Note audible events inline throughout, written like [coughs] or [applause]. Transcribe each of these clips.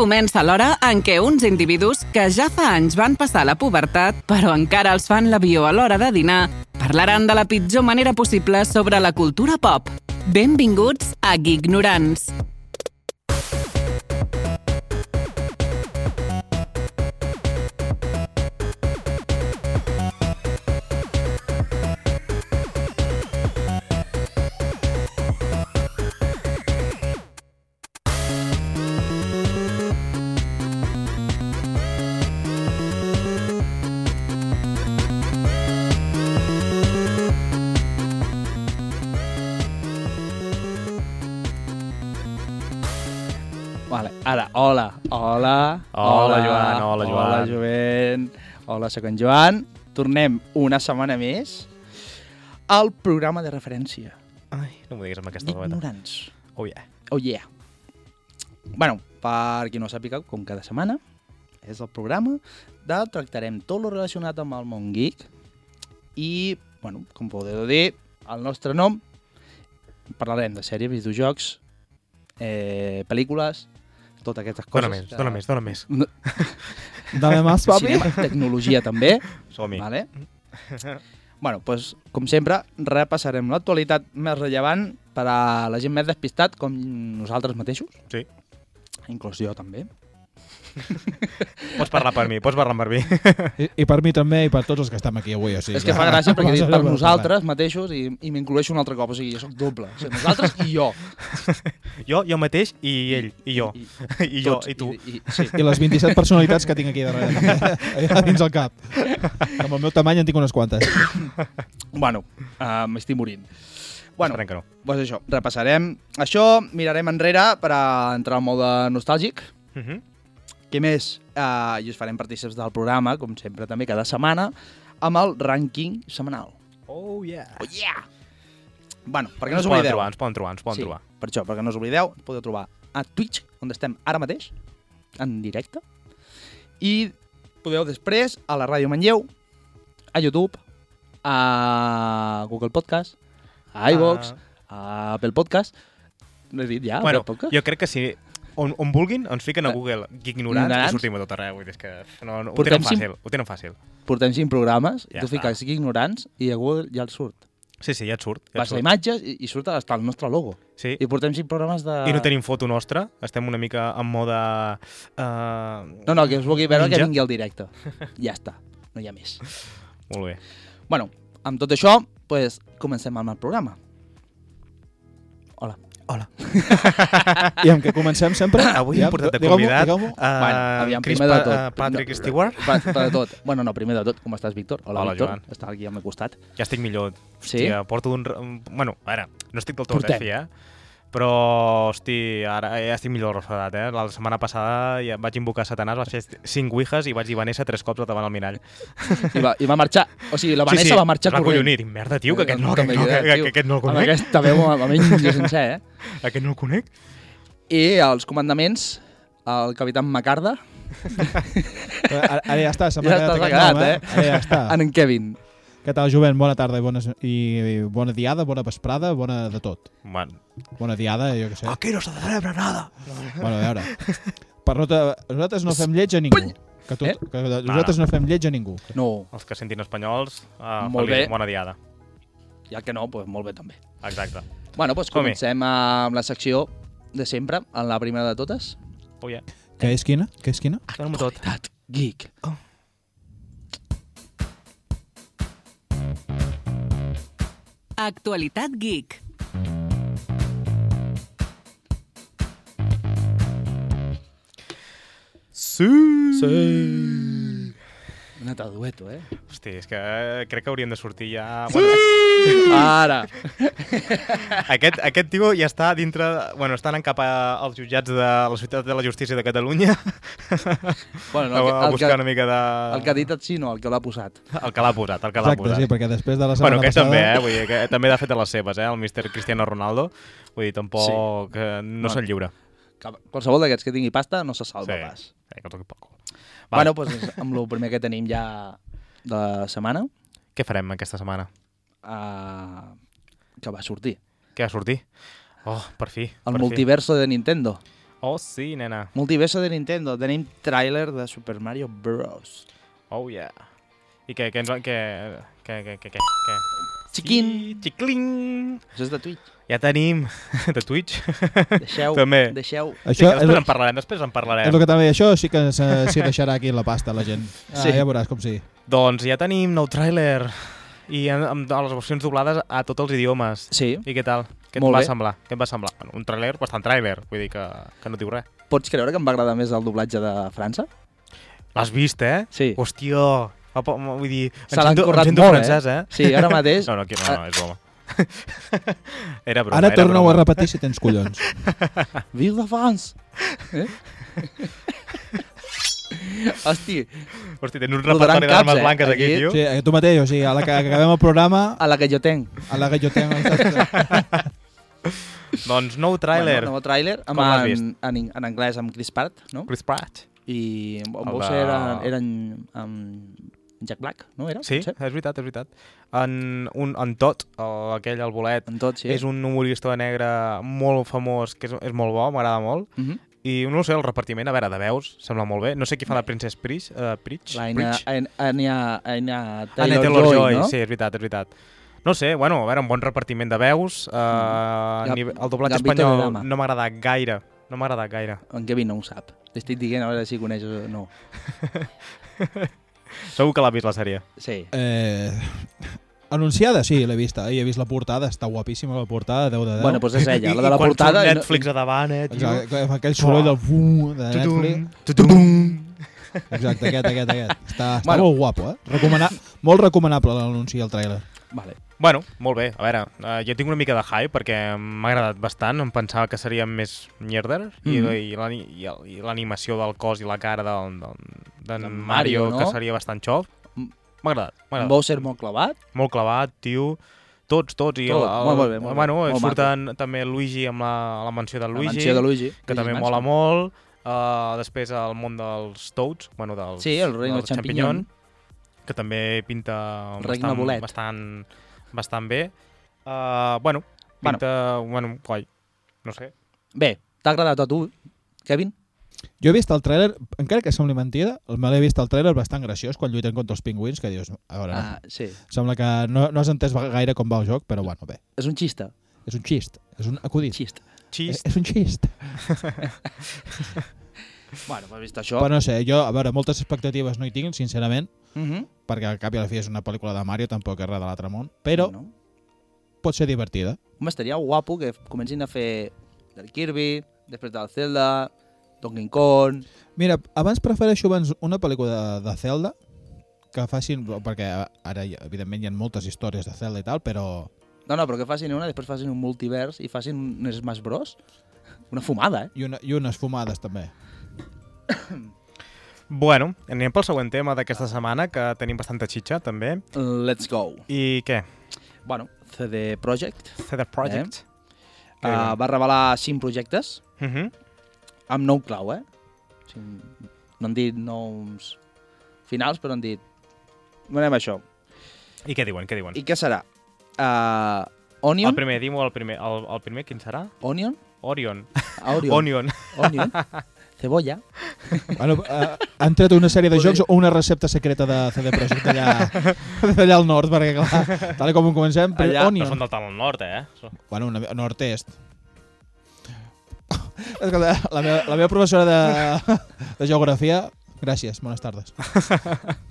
Comença l'hora en què uns individus que ja fa anys van passar la pubertat, però encara els fan l'avió a l'hora de dinar, parlaran de la pitjor manera possible sobre la cultura pop. Benvinguts a Gignorants. Sóc en Joan. Tornem una setmana més al programa de referència. Ai, no m'ho diguis amb aquesta noveta. Ignorants. Oh, yeah. Oh, yeah. Bueno, per qui no sàpiga, com cada setmana, és el programa de tractarem tot lo relacionat amb el món geek i, bueno, com podeu dir, el nostre nom, parlarem de sèries, videojocs, eh, pel·lícules, totes aquestes coses. Dóna més, que- dóna més, dóna més. [laughs] Dame [laughs] más, papi. Cinema, tecnologia també, Som-hi. vale? Bueno, pues, com sempre, repassarem l'actualitat més rellevant per a la gent més despistat, com nosaltres mateixos. Sí. Inclús jo també. Pots parlar per mi, pots parlar per mi. I, I per mi també i per tots els que estem aquí avui. O sigui, és que fa gràcia perquè dic per nosaltres mateixos i, i m'incloeixo un altre cop, o sigui, jo soc doble. O sigui, nosaltres i jo. Jo, jo mateix i ell, i jo. I, I jo, tots, i tu. I, i, sí. I les 27 personalitats que tinc aquí darrere. [laughs] dins el cap. Amb el meu tamany en tinc unes quantes. Bueno, uh, m'estic morint. Bueno, Esperem que no. doncs això, repassarem això, mirarem enrere per a entrar al mode nostàlgic. Uh -huh. Què més? Uh, I us farem partícips del programa, com sempre també cada setmana, amb el rànquing setmanal. Oh, yeah. Oh yeah! Bueno, perquè no us oblideu. trobar, ens poden trobar, ens poden sí, trobar. per això, perquè no us oblideu, ens podeu trobar a Twitch, on estem ara mateix, en directe, i podeu després a la Ràdio Manlleu, a YouTube, a Google Podcast, a iVox, a Apple Podcast, no he dit ja, Bueno, Apple Podcast? jo crec que si on, on vulguin, ens fiquen a Eh, Google Ignorants ignorants. i sortim a tot arreu. Vull dir, és que no, no, ho tenen fàcil, ho tenen fàcil. Portem cinc programes, Ja tu està. fiques ignorants i a Google ja el surt. Sí, sí, ja et surt. Ja Vas a imatges i, i surt hasta el nostre logo. Sí. I portem cinc programes de... I no tenim foto nostra, estem una mica en moda... Uh, No, no, que us vulgui veure Ninja. que vingui al directe. ja està, no hi ha més. Molt bé. Bueno, amb tot això, pues, comencem amb el programa. Hola. [laughs] I amb què comencem sempre? [laughs] Avui Ja, hem portat de convidat digueu-m'ho. uh, Bueno, aviam, Chris primer de Pa- tot. uh, Patrick No, Stewart. [laughs] Per, per tot. Bueno, no, primer de tot, com estàs, Víctor? Hola, Hola, Víctor. Joan. Està aquí al meu costat. Ja estic millor. Sí? Hòstia, porto un... un- Bueno, ara, no estic del tot Portem. eh, fi, eh? Però, hosti, ara ja estic millor refredat, eh? La setmana passada ja vaig invocar Satanàs, vaig fer cinc ouijas i vaig dir Vanessa tres cops davant el mirall. I va, I va marxar. O sigui, la Vanessa va marxar es va corrent. collonir. Dic, merda, tio, que aquest no, Que aquest no, que, que, aquest no el Amb conec. aquesta veu, a menys jo sencer, eh? [laughs] Aquest no el conec. I els comandaments, el capità Macarda, Ara, ara ja està, se m'ha Ja quedat aquest nom, quedat, eh? Ara ja està. en Kevin. Què tal, jovent? Bona tarda i, bones, i bona diada, bona vesprada, bona de tot. Bueno, Bona diada, jo què sé. aquí no se celebra nada. Bueno, a veure. Per no te... Nosaltres no fem lleig a ningú. Que, tot, Eh? que nosaltres no fem lleig a ningú. No, Els que sentin espanyols, uh, Molt bé. bona diada. ja que no, doncs molt bé també. Exacte. Bueno, doncs comencem amb la secció de sempre, en la primera de totes. Oh, yeah. Què és quina? Què és quina? Actualitat geek. Oh. Actualitat Geek. Sí. Sí. Un altre dueto, eh? Hosti, és que crec que hauríem de sortir ja... Bueno, Ara. [laughs] Aquest, aquest tio ja està dintre... Bueno, estan en cap a- als jutjats de la Ciutat de la Justícia de Catalunya [laughs] Bueno, a, no, a el, buscar que, una mica de... el que ha dit sí, no, el que l'ha posat. El que l'ha posat, el que l'ha Exacte, posat. sí, perquè després de la Bueno, setmana aquest passada... també, eh? Vull dir, que també ha fet de les seves, eh? El míster Cristiano Ronaldo. Vull dir, tampoc... Sí. No, No. se'n lliure. Que Qualsevol d'aquests que tingui pasta no se salva Sí. pas. Eh, que toqui pel cul. Bueno, doncs amb el primer que tenim ja de la setmana, Què farem aquesta setmana? uh, que va sortir. Què va sortir? Oh, per fi. El per multiverso de Nintendo. Fi. Oh, sí, nena. Multiverso de Nintendo. Tenim tràiler de Super Mario Bros. Oh, yeah. I què, què ens. Què, què, què, què, què? I, xicling! Això és de Twitch. Ja tenim [laughs] de Twitch. Deixeu, També. deixeu. Sí, Això és, després en parlarem, després en és parlarem. el que també, això sí que se- s'hi deixarà aquí la pasta la gent. Ah, Sí. Ja veuràs com sí. Doncs ja tenim nou tràiler i amb les versions doblades a tots els idiomes. Sí. I què tal? Què et Molt va bé. semblar? Què et va semblar? Bueno, un tràiler, bastant tràiler, vull dir que, que no diu res. Pots creure que em va agradar més el doblatge de França? L'has vist, eh? Sí. Hòstia! Apa, vull dir, Se l'han currat molt, francès, eh? Sí, ara mateix... [laughs] No, no, aquí, no, no, és broma. [laughs] era broma, Ara era torna-ho broma. a repetir si tens collons. [laughs] Vive la France! Eh? Hosti, Hosti, tens un repertori d'armes eh? blanques aquí, Aquí. tio. Sí, eh, tu mateix, o sigui, a la que acabem el programa, a la que jo tenc. a la que jo tengo... Doncs nou tràiler. Bueno, nou tràiler amb en, en, en, anglès amb Chris Pratt, no? Chris Pratt. I en El Bowser de- era, era en, en Jack Black, no era? Sí, Potser? és veritat, és veritat. En, un, en tot, el, aquell, el bolet, En tot, sí. és un humorista negre molt famós, que és, és molt bo, m'agrada molt. Uh -huh. I no ho sé, el repartiment, a veure, de veus, sembla molt bé. No sé qui fa la Princess Pritch. Uh, Pritch? La Anya, Pritch? Anya, Anya, Anya Anya Taylor, Taylor-Joy, no? sí, és veritat, és veritat. No sé, bueno, a veure, un bon repartiment de veus. Uh, Gab- el doblatge Gambito espanyol no m'ha agradat gaire. No m'ha agradat gaire. En Kevin no ho sap. Li estic dient a veure si coneix o no. [laughs] Segur que l'ha vist la sèrie. Sí. Eh, anunciada, sí, l'he vista. I he vist la portada, està guapíssima la portada, 10 de 10. Bueno, doncs és ella, la de [laughs] I la quan portada... i no- Netflix a davant, eh, tio. Exacte, aquell soroll del de Netflix. Tudum. Exacte, aquest, aquest, aquest. Està, està Bueno. molt guapo, eh? Recomana molt recomanable l'anunci i el trailer. Vale. Bueno, molt bé. A veure, uh, jo tinc una mica de hype perquè m'ha agradat bastant. Em pensava que seria més mierder Mhm. i, i l'ani- i l'animació del cos i la cara d'en de, de, De Mario, Mario, que no? seria bastant xof. Mm. M'ha agradat. Agradat. Bowser molt clavat. Molt clavat, tio. Tots, tots. I Tot. el, el, Molt, molt bé, molt bé. bueno, Molt surten també Luigi amb la, la mansió de La Luigi, mansió de Luigi. que Luigi també Mansion. mola molt. Uh, després el món dels Toads, bueno, dels, Sí, el reino del champiñón. que també pinta regne bastant, bastant, bastant bé. Uh, bueno, pinta... Bueno, bueno guai. No sé. Bé, t'ha agradat a tu, Kevin? Jo he vist el trailer, encara que sembli mentida, me l'he vist el trailer bastant graciós quan lluiten contra els pingüins, que dius, a veure, Ah, sí. sembla que no, no has entès gaire com va el joc, però bueno, bé, És un xista. és un xist, és un acudit, Xista. Xist. és un xist. [laughs] Bueno, has vist això. Però no sé, jo, a veure, moltes expectatives no hi tinc, sincerament, Uh -huh. perquè al cap i a la fi és una pel·lícula de Mario, tampoc és res de l'altre món, però No. pot ser divertida. Home, estaria guapo que comencin a fer del Kirby, després del Zelda, Donkey Kong... Mira, abans prefereixo abans una pel·lícula de, de Zelda que facin, perquè ara evidentment hi ha moltes històries de Zelda i tal, però No, no, però que facin una, després facin un multivers i facin un Smash Bros. Una fumada, eh? i, una, i unes fumades també. [coughs] Bueno, anem pel següent tema d'aquesta setmana, que tenim bastanta xitxa, també. Let's go. I què? Bueno, CD Projekt CD Projekt. Què uh, va revelar 5 projectes Uh -huh. amb nou clau, eh? O sigui, no han dit noms finals, però han dit... Veurem això. I què diuen, què diuen? I què serà? Uh, Onion? El primer, dim el primer. El, el primer, quin serà? Onion? Orion. Orion. Onion. Onion. [laughs] Cebolla. Bueno, uh, han tret una sèrie de Podria- jocs o una recepta secreta de CD Projekt allà, [laughs] d'allà al nord, perquè clar, tal com comencem, però Allà- Onion. són del tal al nord, eh? Bueno, una, nord-est. Escolta, la meva, la meva professora de, de geografia... Gràcies, bones tardes. [laughs]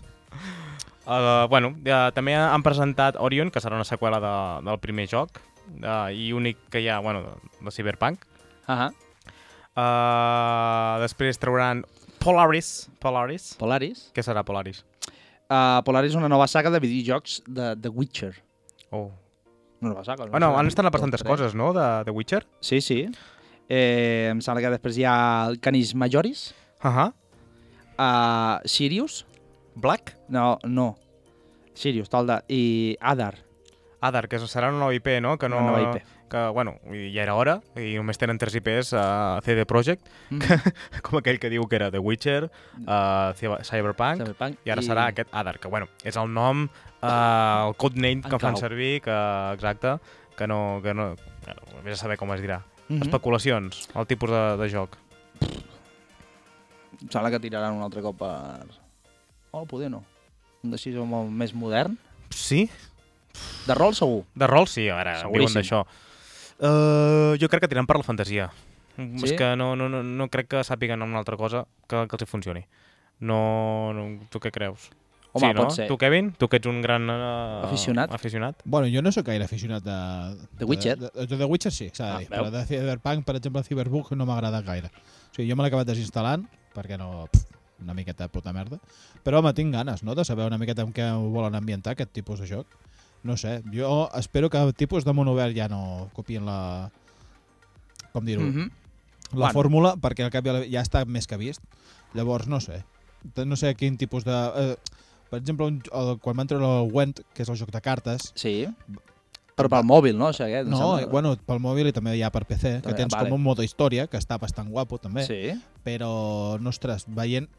Uh, bueno, ja, també han presentat Orion, que serà una seqüela de, del primer joc, uh, i únic que hi ha, bueno, de, de Cyberpunk. Uh -huh. Uh, després trauran Polaris. Polaris. Polaris. Què serà Polaris? Uh, Polaris és una nova saga de videojocs de The Witcher. Oh. Una nova saga. Bueno, han estat bastantes coses, no?, de The Witcher. Sí, sí. Eh, em sembla que després hi ha el Canis Majoris, Uh -huh. uh, Sirius, Black? no, no, Sirius, tal de, i Adar, Adar, que serà una nova IP, no? Que no una nova IP. Que, bueno, ja era hora, i només tenen tres IPs a CD Projekt, Mm. [laughs] com aquell que diu que era The Witcher, uh, Cyberpunk, Cyberpunk, i ara serà aquest Adar, que bueno, és el nom, uh, el codename que fan servir, que exacte, que no... Que no bueno, vés a saber com es dirà. Mhm. Especulacions, el tipus de, de joc. Em sembla que tiraran un altre cop per... Oh, poder no. Un d'així molt més modern. Sí? De rol, segur. De rol, sí, a veure, Seguríssim. diuen d'això. Uh, jo crec que tiran per la fantasia. Sí? És que no, no, no, no crec que sàpiguen una altra cosa que, que els hi funcioni. No, no, tu què creus? Home, sí, no? pot ser. Tu, Kevin? Tu que ets un gran uh, Aficionat? aficionat? Bueno, jo no sóc gaire aficionat de... The Witcher? De, de, de The Witcher sí, s'ha de Ah, dir. veu? però de Cyberpunk, per exemple, Cyberpunk no m'agrada gaire. O sigui, jo me l'he acabat desinstal·lant, perquè no... Pff, una miqueta de puta merda. Però, home, tinc ganes, no?, de saber una miqueta amb què ho volen ambientar, aquest tipus de joc. No sé, jo espero que tipus de món obert ja no copien la... Com dir-ho? Mm -hmm. la Bueno. fórmula, perquè al cap i a la, ja està més que vist. Llavors, no sé. No sé quin tipus de... Eh, per exemple, un, el, quan van treure el Went, que és el joc de cartes, Sí. Però pel mòbil, no? O sigui, aquest, no, sembla. bueno, pel mòbil i també hi ha per PC, que També, tens vale. com un modo història, que està bastant guapo també, Sí. però, ostres, veient,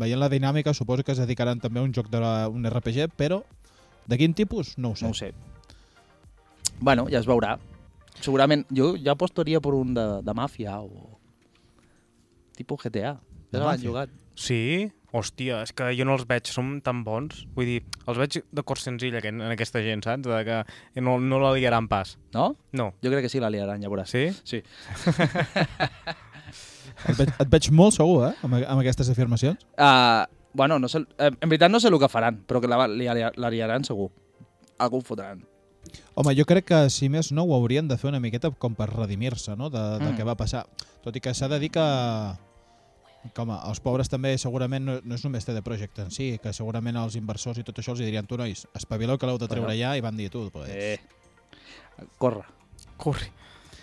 veient la dinàmica, suposo que es dedicaran també a un joc de la, un RPG, però de quin tipus? No ho sé. No ho sé. Bueno, ja es veurà. Segurament, jo ja apostaria per un de, de màfia o... Tipus GTA. Ja l'han jugat. Sí? Hòstia, és que jo no els veig, som tan bons. Vull dir, els veig de cor senzill en, en aquesta gent, saps? De que no, no la liaran pas. No? No. Jo crec que sí la liaran, ja veuràs. Sí? Sí. [laughs] [laughs] Et veig, et veig molt segur, eh, amb, amb aquestes afirmacions. Uh, bueno, no sé, eh, en veritat no sé el que faran, però que la, la, la liaran segur. Algú ho fotran. Home, jo crec que, si més no, ho haurien de fer una miqueta com per redimir-se, no?, de, de Mm. què va passar. Tot i que s'ha de dir que, que home, els pobres també segurament no, no és només CD Projekt en si, que segurament els inversors i tot això els dirien tu, nois, espavileu que l'heu de treure Bueno. ja, i van dir tu, pues, Eh. Corre. Corre.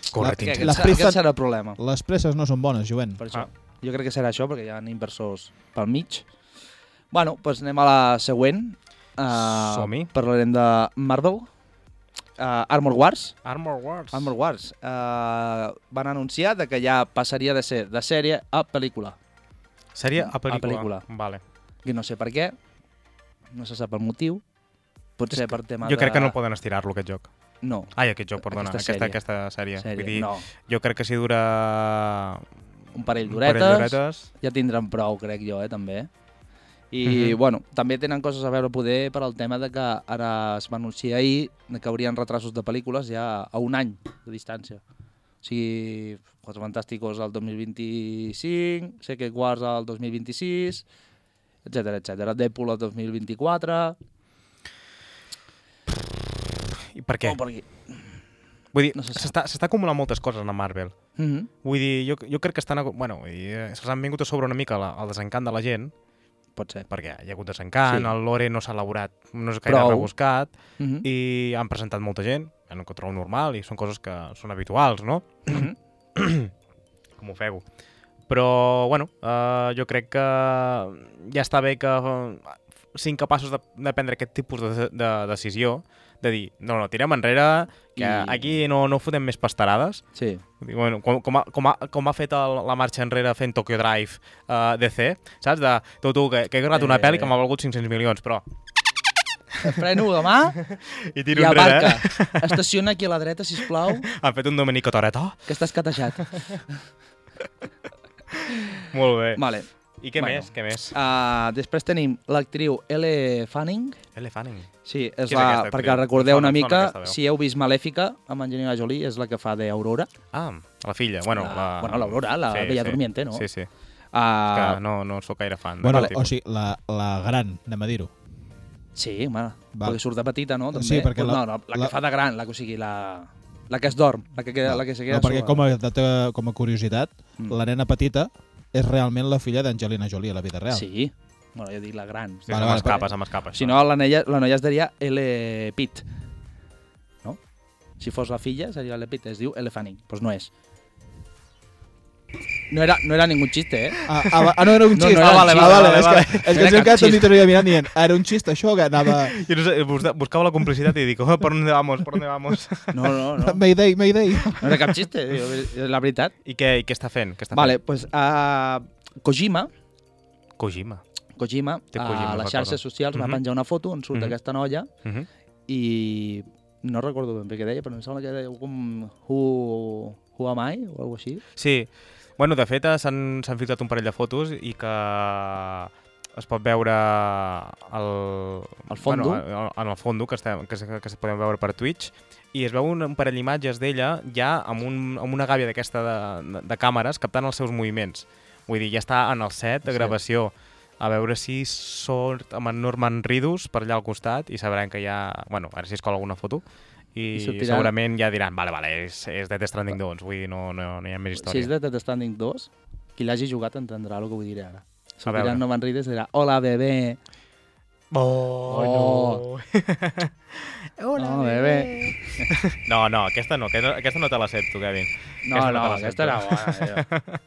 La- Corre, Que, Tintín. aquest, Les prisa- aquest serà el problema. les presses no són bones, jovent. Per això. Ah. Jo crec que serà això, perquè hi ha inversors pel mig. Bueno, doncs anem a la següent. Uh, Som-hi. Parlarem de Marvel. Uh, Armor Wars. Armor Wars. Armor Wars. Uh, van anunciar de que ja passaria de ser de sèrie a pel·lícula. Sèrie a pel·lícula. A pel·lícula. Vale. I no sé per què. No se sap el motiu. Pot És ser que per tema Jo de... crec que no poden estirar-lo, aquest joc. No, Ai, aquest joc, perdona. Aquesta Aquesta, sèrie. aquesta, sèrie. sèrie. Vull dir, no. jo crec que si dura Un parell d'horetes. ja tindran prou, crec jo, eh, també. I, Mhm. bueno, també tenen coses a veure poder per al tema de que ara es va anunciar ahir de que haurien retrasos de pel·lícules ja a un any de distància. O sigui, Quatre Fantàsticos al 2025, Secret Wars al 2026, etc etc. Deadpool al 2024... I per què? O per aquí. Vull dir, no se s'està s'està acumulant moltes coses a Marvel. Mm -hmm. Vull dir, jo, jo crec que estan... Bueno, eh, se'ls han vingut a sobre una mica la, el desencant de la gent, Pot ser. perquè hi ha hagut desencant, Sí. el lore no s'ha elaborat, no és gaire Prou. rebuscat, Mm -hmm. i han presentat molta gent, que ho trobo normal, i són coses que són habituals, no? Mm -hmm. [coughs] Com ho feu. Però, bueno, uh, jo crec que ja està bé que uh, siguin capaços de, de prendre aquest tipus de, de decisió, de dir, no, no, tirem enrere, que I- aquí no, no fotem més pastarades. Sí. Bueno, com, com, ha, com, ha, com ha fet el, la marxa enrere fent Tokyo Drive uh, DC, saps? De, tu, tu, que, que he gravat una Eh. pel·li que m'ha valgut 500 milions, però... Freno de mà [laughs] I tiro i enrere, aparca. eh? [laughs] Estaciona aquí a la dreta, si plau, Han fet un Domenico Toretto. que estàs catejat. [laughs] Molt bé. vale. I què Bueno. més? Què més? Uh, després tenim l'actriu Elle Fanning. Elle Fanning. Sí, és Qui és la, aquesta actriu? perquè recordeu una mica, si heu vist Malèfica, amb Angelina Jolie, és la que fa d'Aurora. Ah, la filla. Bueno, La- la... bueno, l'Aurora, la Bella Durmiente, no? Sí, sí. Uh, que no, no sóc gaire fan. Bueno, d'aquest o sigui, la, la gran, anem a dir-ho. Sí, home, Val. perquè surt de petita, no? També. Sí, perquè la- no, no, la, la- que fa de gran, la que, o sigui, la, la que es dorm, la que, queda, la que se queda no, perquè com a, data, com a curiositat, Mm. la nena petita és realment la filla d'Angelina Jolie a la vida real. Sí, bueno, jo dic la gran. Sí, Vale, amb vale, escapes, amb escapes. Si no, la noia, la noia es diria L. Pitt. No? Si fos la filla, seria L. Pitt. Es diu L. Fanning. Doncs pues no és. No era, no era ningú xiste, eh? Ah, ah, ah, no, era un No, xist. no era ah, vale, xiste, vale, vale, és vale. que, és No que era si em cap quedat tot mirant dient, "Ah, era un xist això que anava... [laughs] Jo no sé, bus- buscava la complicitat i dic, oh, ¿por dónde vamos? ¿Por dónde vamos? [laughs] No, no, no. Mayday, Mayday. No era cap xiste, la veritat. I què, i què està fent? Què està Vale, fent? doncs uh, Kojima, Kojima. Kojima, Té a Kojima, les recordo. xarxes socials va Mhm. penjar una foto on surt Mhm. aquesta noia Uh -huh. i no recordo ben bé què deia, però em sembla que deia com Who, who am I o alguna així. Sí, Bueno, de fet, eh, s'han filtrat un parell de fotos i que es pot veure el... Al fondo? Bueno, en el fondo, que, estem, que, que es poden veure per Twitch, i es veu un, un parell d'imatges d'ella ja amb, un, amb una gàbia d'aquesta de, de, de càmeres captant els seus moviments. Vull dir, ja està en el set de gravació. A veure si sort amb en Norman Ridus per allà al costat i sabrem que ja... Bueno, ara si es cola alguna foto i, I sortirà- segurament ja diran, vale, vale, és, és Death Stranding 2, vull dir, no, no, no hi ha més Si història. és de Death Stranding 2, qui l'hagi jugat entendrà el que vull dir ara. Sortirà Novan Reedus i dirà, hola, bebé. Oh, Oh. [laughs] Hola, bebé. No, no, aquesta no, aquesta, aquesta no te l'accepto, Kevin. No, Aquesta no no, aquesta era bona.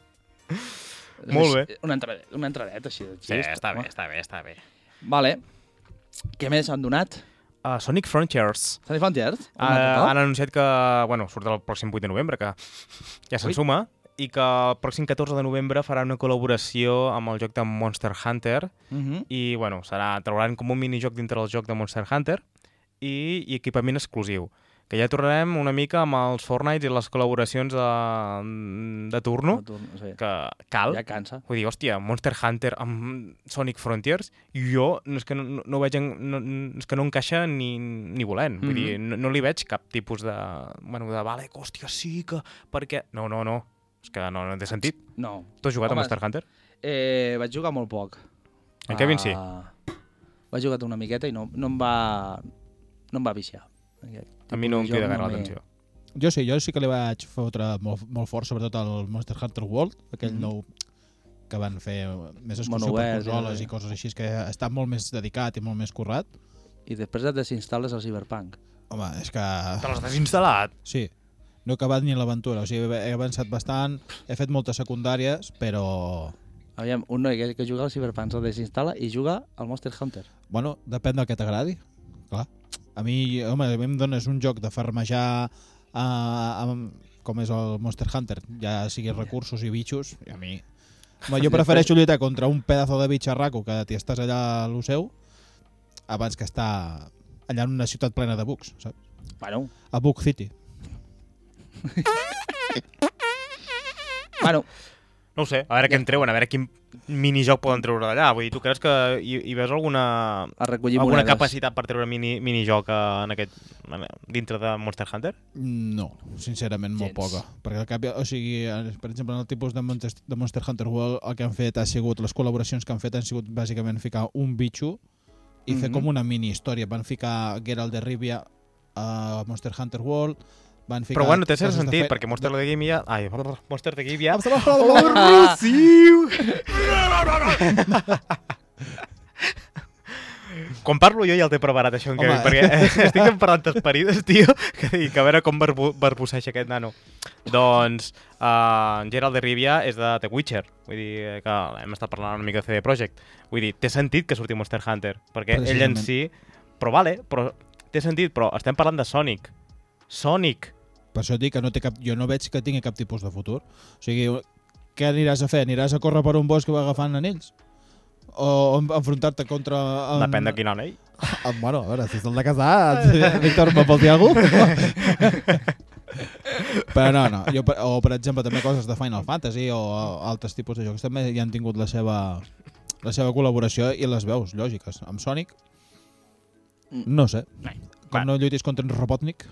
[laughs] Molt bé. Una entradeta, una entradeta així de Sí, està bé, està bé, està bé. Vale. Què més han donat? Uh, Sonic Frontiers. Sunny Frontiers? Uh, han anunciat que, bueno, surt el pròxim 8 de novembre, que ja se'n suma, i que el pròxim 14 de novembre farà una col·laboració amb el joc de Monster Hunter, Uh -huh. i, bueno, serà, trauran com un minijoc dintre del joc de Monster Hunter i, i equipament exclusiu. Que ja tornarem una mica amb els Fortnite i les col·laboracions de, de turno, Sí. que cal. Ja cansa. Vull dir, hòstia, Monster Hunter amb Sonic Frontiers, jo no és que no, no, veig, en, no, és que no encaixa ni, ni volent. Vull Mhm. dir, no, no li veig cap tipus de, bueno, de, vale, hòstia, sí que... Perquè... No, no, no. És que no, no té sentit. No. Tu has jugat Home, a Monster Hunter? Eh, vaig jugar molt poc. En Kevin sí. Ah, Vaig jugar una miqueta i no, no em va... No em va viciar. Aquest A mi no em joc gaire me- l'atenció. Jo sí, jo sí que li vaig fotre molt, molt fort, sobretot al Monster Hunter World, aquell Mhm. nou que van fer més exclusiu Món per consoles ja. i coses així, que està molt més dedicat i molt més currat. I després et desinstal·les el Cyberpunk. Home, és que... Te l'has desinstal·lat? Sí, no he acabat ni l'aventura, o sigui, he avançat bastant, he fet moltes secundàries, però... Aviam, un noi que, que juga al Cyberpunk se'l desinstal·la i juga al Monster Hunter. Bueno, depèn del que t'agradi, clar. A mi, home, a mi em dones un joc de farmejar uh, amb, com és el Monster Hunter, ja sigui recursos i bitxos, i a mi... Home, jo [laughs] prefereixo lluitar contra un pedazo de bitxarraco que t'hi estàs allà a lo seu abans que estar allà en una ciutat plena de bugs, saps? Bueno, A Bug City. bueno No ho sé, a veure què en treuen, a veure quin minijoc poden treure d'allà. Vull dir, tu creus que hi, hi veus alguna, alguna monedes. capacitat per treure mini, minijoc eh, en aquest, en, dintre de Monster Hunter? No, sincerament molt Gens. poca. Perquè al cap, o sigui, eh, per exemple, en el tipus de Monster, de Monster Hunter World el que han fet ha sigut, les col·laboracions que han fet han sigut bàsicament ficar un bitxo i fer Mhm. com una mini història. Van ficar Geralt de Rivia a Monster Hunter World, van ficar... Però bueno, té cert sentit, fe- perquè Monster de Game ja... Ai, [laughs] Monster de Game ja... Ah, Quan parlo jo ja el té preparat, això, en Home. Kevin, perquè [laughs] estic parlant esperides, tio, [laughs] que, i que a veure com barbu aquest nano. Doncs uh, Gerald de Rivia és de The Witcher, vull dir que hem estat parlant una mica de CD Projekt. Vull dir, té sentit que surti Monster Hunter, perquè ell en si... Però vale, però té sentit, però estem parlant de Sonic. Sonic! Per això dic que no té cap, jo no veig que tingui cap tipus de futur. O sigui, què aniràs a fer? Aniràs a córrer per un bosc agafant anells? O en- enfrontar-te contra... En... Depèn de quin anell. Ah, bueno, a veure, si és el de casat, [laughs] Víctor, me pot dir alguna cosa? [laughs] Però no, no. Jo, o, per exemple, també coses de Final Fantasy o altres tipus de jocs també hi han tingut la seva, la seva col·laboració i les veus lògiques. Amb Sonic, no sé. Com Va. no lluitis contra en Robotnik,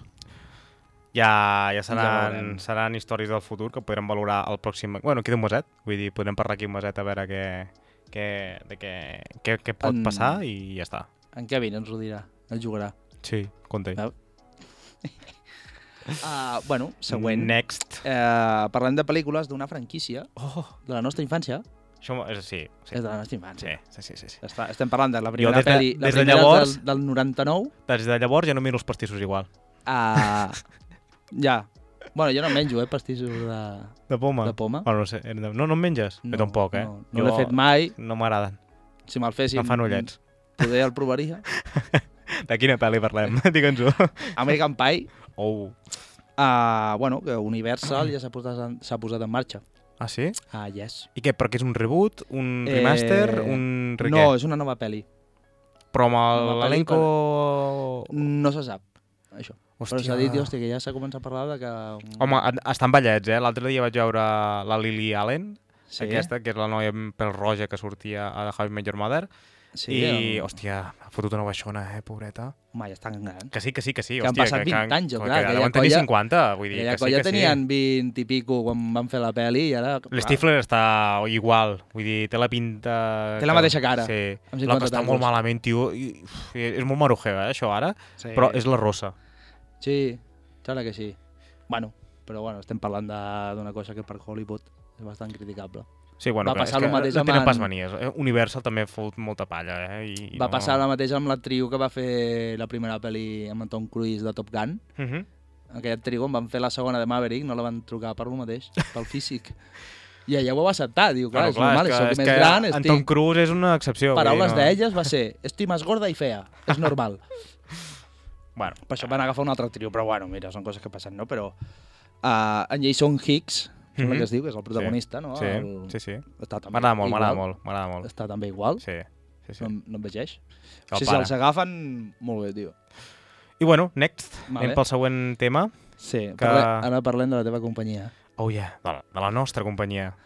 Ja, ja Ja seran, veurem. seran històries del futur que podrem valorar el pròxim... Bueno, queda un meset, vull dir, podrem parlar aquí un meset a veure què, què, de què, què, què pot En- passar i ja està. En Kevin ens ho dirà, el jugarà. Sí, compte. Veu? Uh, [laughs] bueno, següent. Next. Uh, parlem de pel·lícules d'una franquícia Oh, de la nostra infància. això és, sí, sí. És de la nostra infància. sí, sí, sí, sí. Està, estem parlant de la primera des de- pel·li, la des de primera llavors- del, del 99. Des de llavors ja no miro els pastissos igual. Uh, ja. Bueno, jo no menjo, eh, pastissos de, De poma? de poma. Bueno, no sé. No, no en menges? No, jo tampoc, eh? No, no l'he fet mai. No m'agraden. Si me'l fessin, Em fan ullets. poder el provaria. [laughs] De quina pel·li parlem? [laughs] Digue'ns-ho. American Pie, Oh. uh, bueno, que Universal ja s'ha posat, en- posat en marxa. Ah, sí? Ah, yes. I què? Perquè és un reboot? Un remaster? Eh, un... re- No, és una nova pel·li. Però amb l'elenco... No se sap, això. Però s'ha dit, hòstia, que ja s'ha començat a parlar de que... Home, a- estan ballets, eh? L'altre dia vaig veure la Lily Allen, sí, aquesta, que és la noia amb pèl roja que sortia a How I Met Your Mother, sí, i, el- hòstia, ha fotut una baixona, eh, pobreta. Home, ja estan grans. Que sí, que sí, que sí. Que han hòstia, passat 20 anys, jo, que, clar, que, aquella deuen tenir colla- 50, vull dir, que sí, colla que sí. tenien 20 i pico quan van fer la peli i ara... L'Stifler està igual, vull dir, té la pinta... Té la que- mateixa cara, Sí, amb la 50 que està molt malament, tio, i, uf, és molt marujeu, eh, això ara, Sí. però és la rossa. Sí, sembla que sí. Bueno, però bueno, estem parlant de- d'una cosa que per Hollywood és bastant criticable. Sí, bueno, Va passar és el mateix amb tenen en- pas manies. Eh, Universal també fot molta palla, eh? I, i Va no... passar la mateixa amb l'actriu que va fer la primera pel·li amb en Tom Cruise de Top Gun. Uh -huh. Aquella actriu, on van fer la segona de Maverick, no la van trucar per lo mateix, pel físic. I ella ho va acceptar, diu, clar, és normal, és soc que, més és que gran, en estic... Tom Cruise és una excepció. Paraules no... d'elles va ser, estic més gorda i fea, és normal. [laughs] Bueno, per això van agafar una altra actriu, però bueno, mira, són coses que passen, no? Però uh, en Jason Hicks, sembla Mhm. que es diu, que és el protagonista, no? sí, El... sí, sí. M'agrada molt, m'agrada molt, m'agrada molt. Està també igual, Sí, sí, sí. no, no em vegeix. El sí, si els agafen, molt bé, tio. I bueno, next, Vale. anem pel següent tema. Sí, Que- parle, ara parlem de la teva companyia. Oh yeah, de la, de la nostra companyia.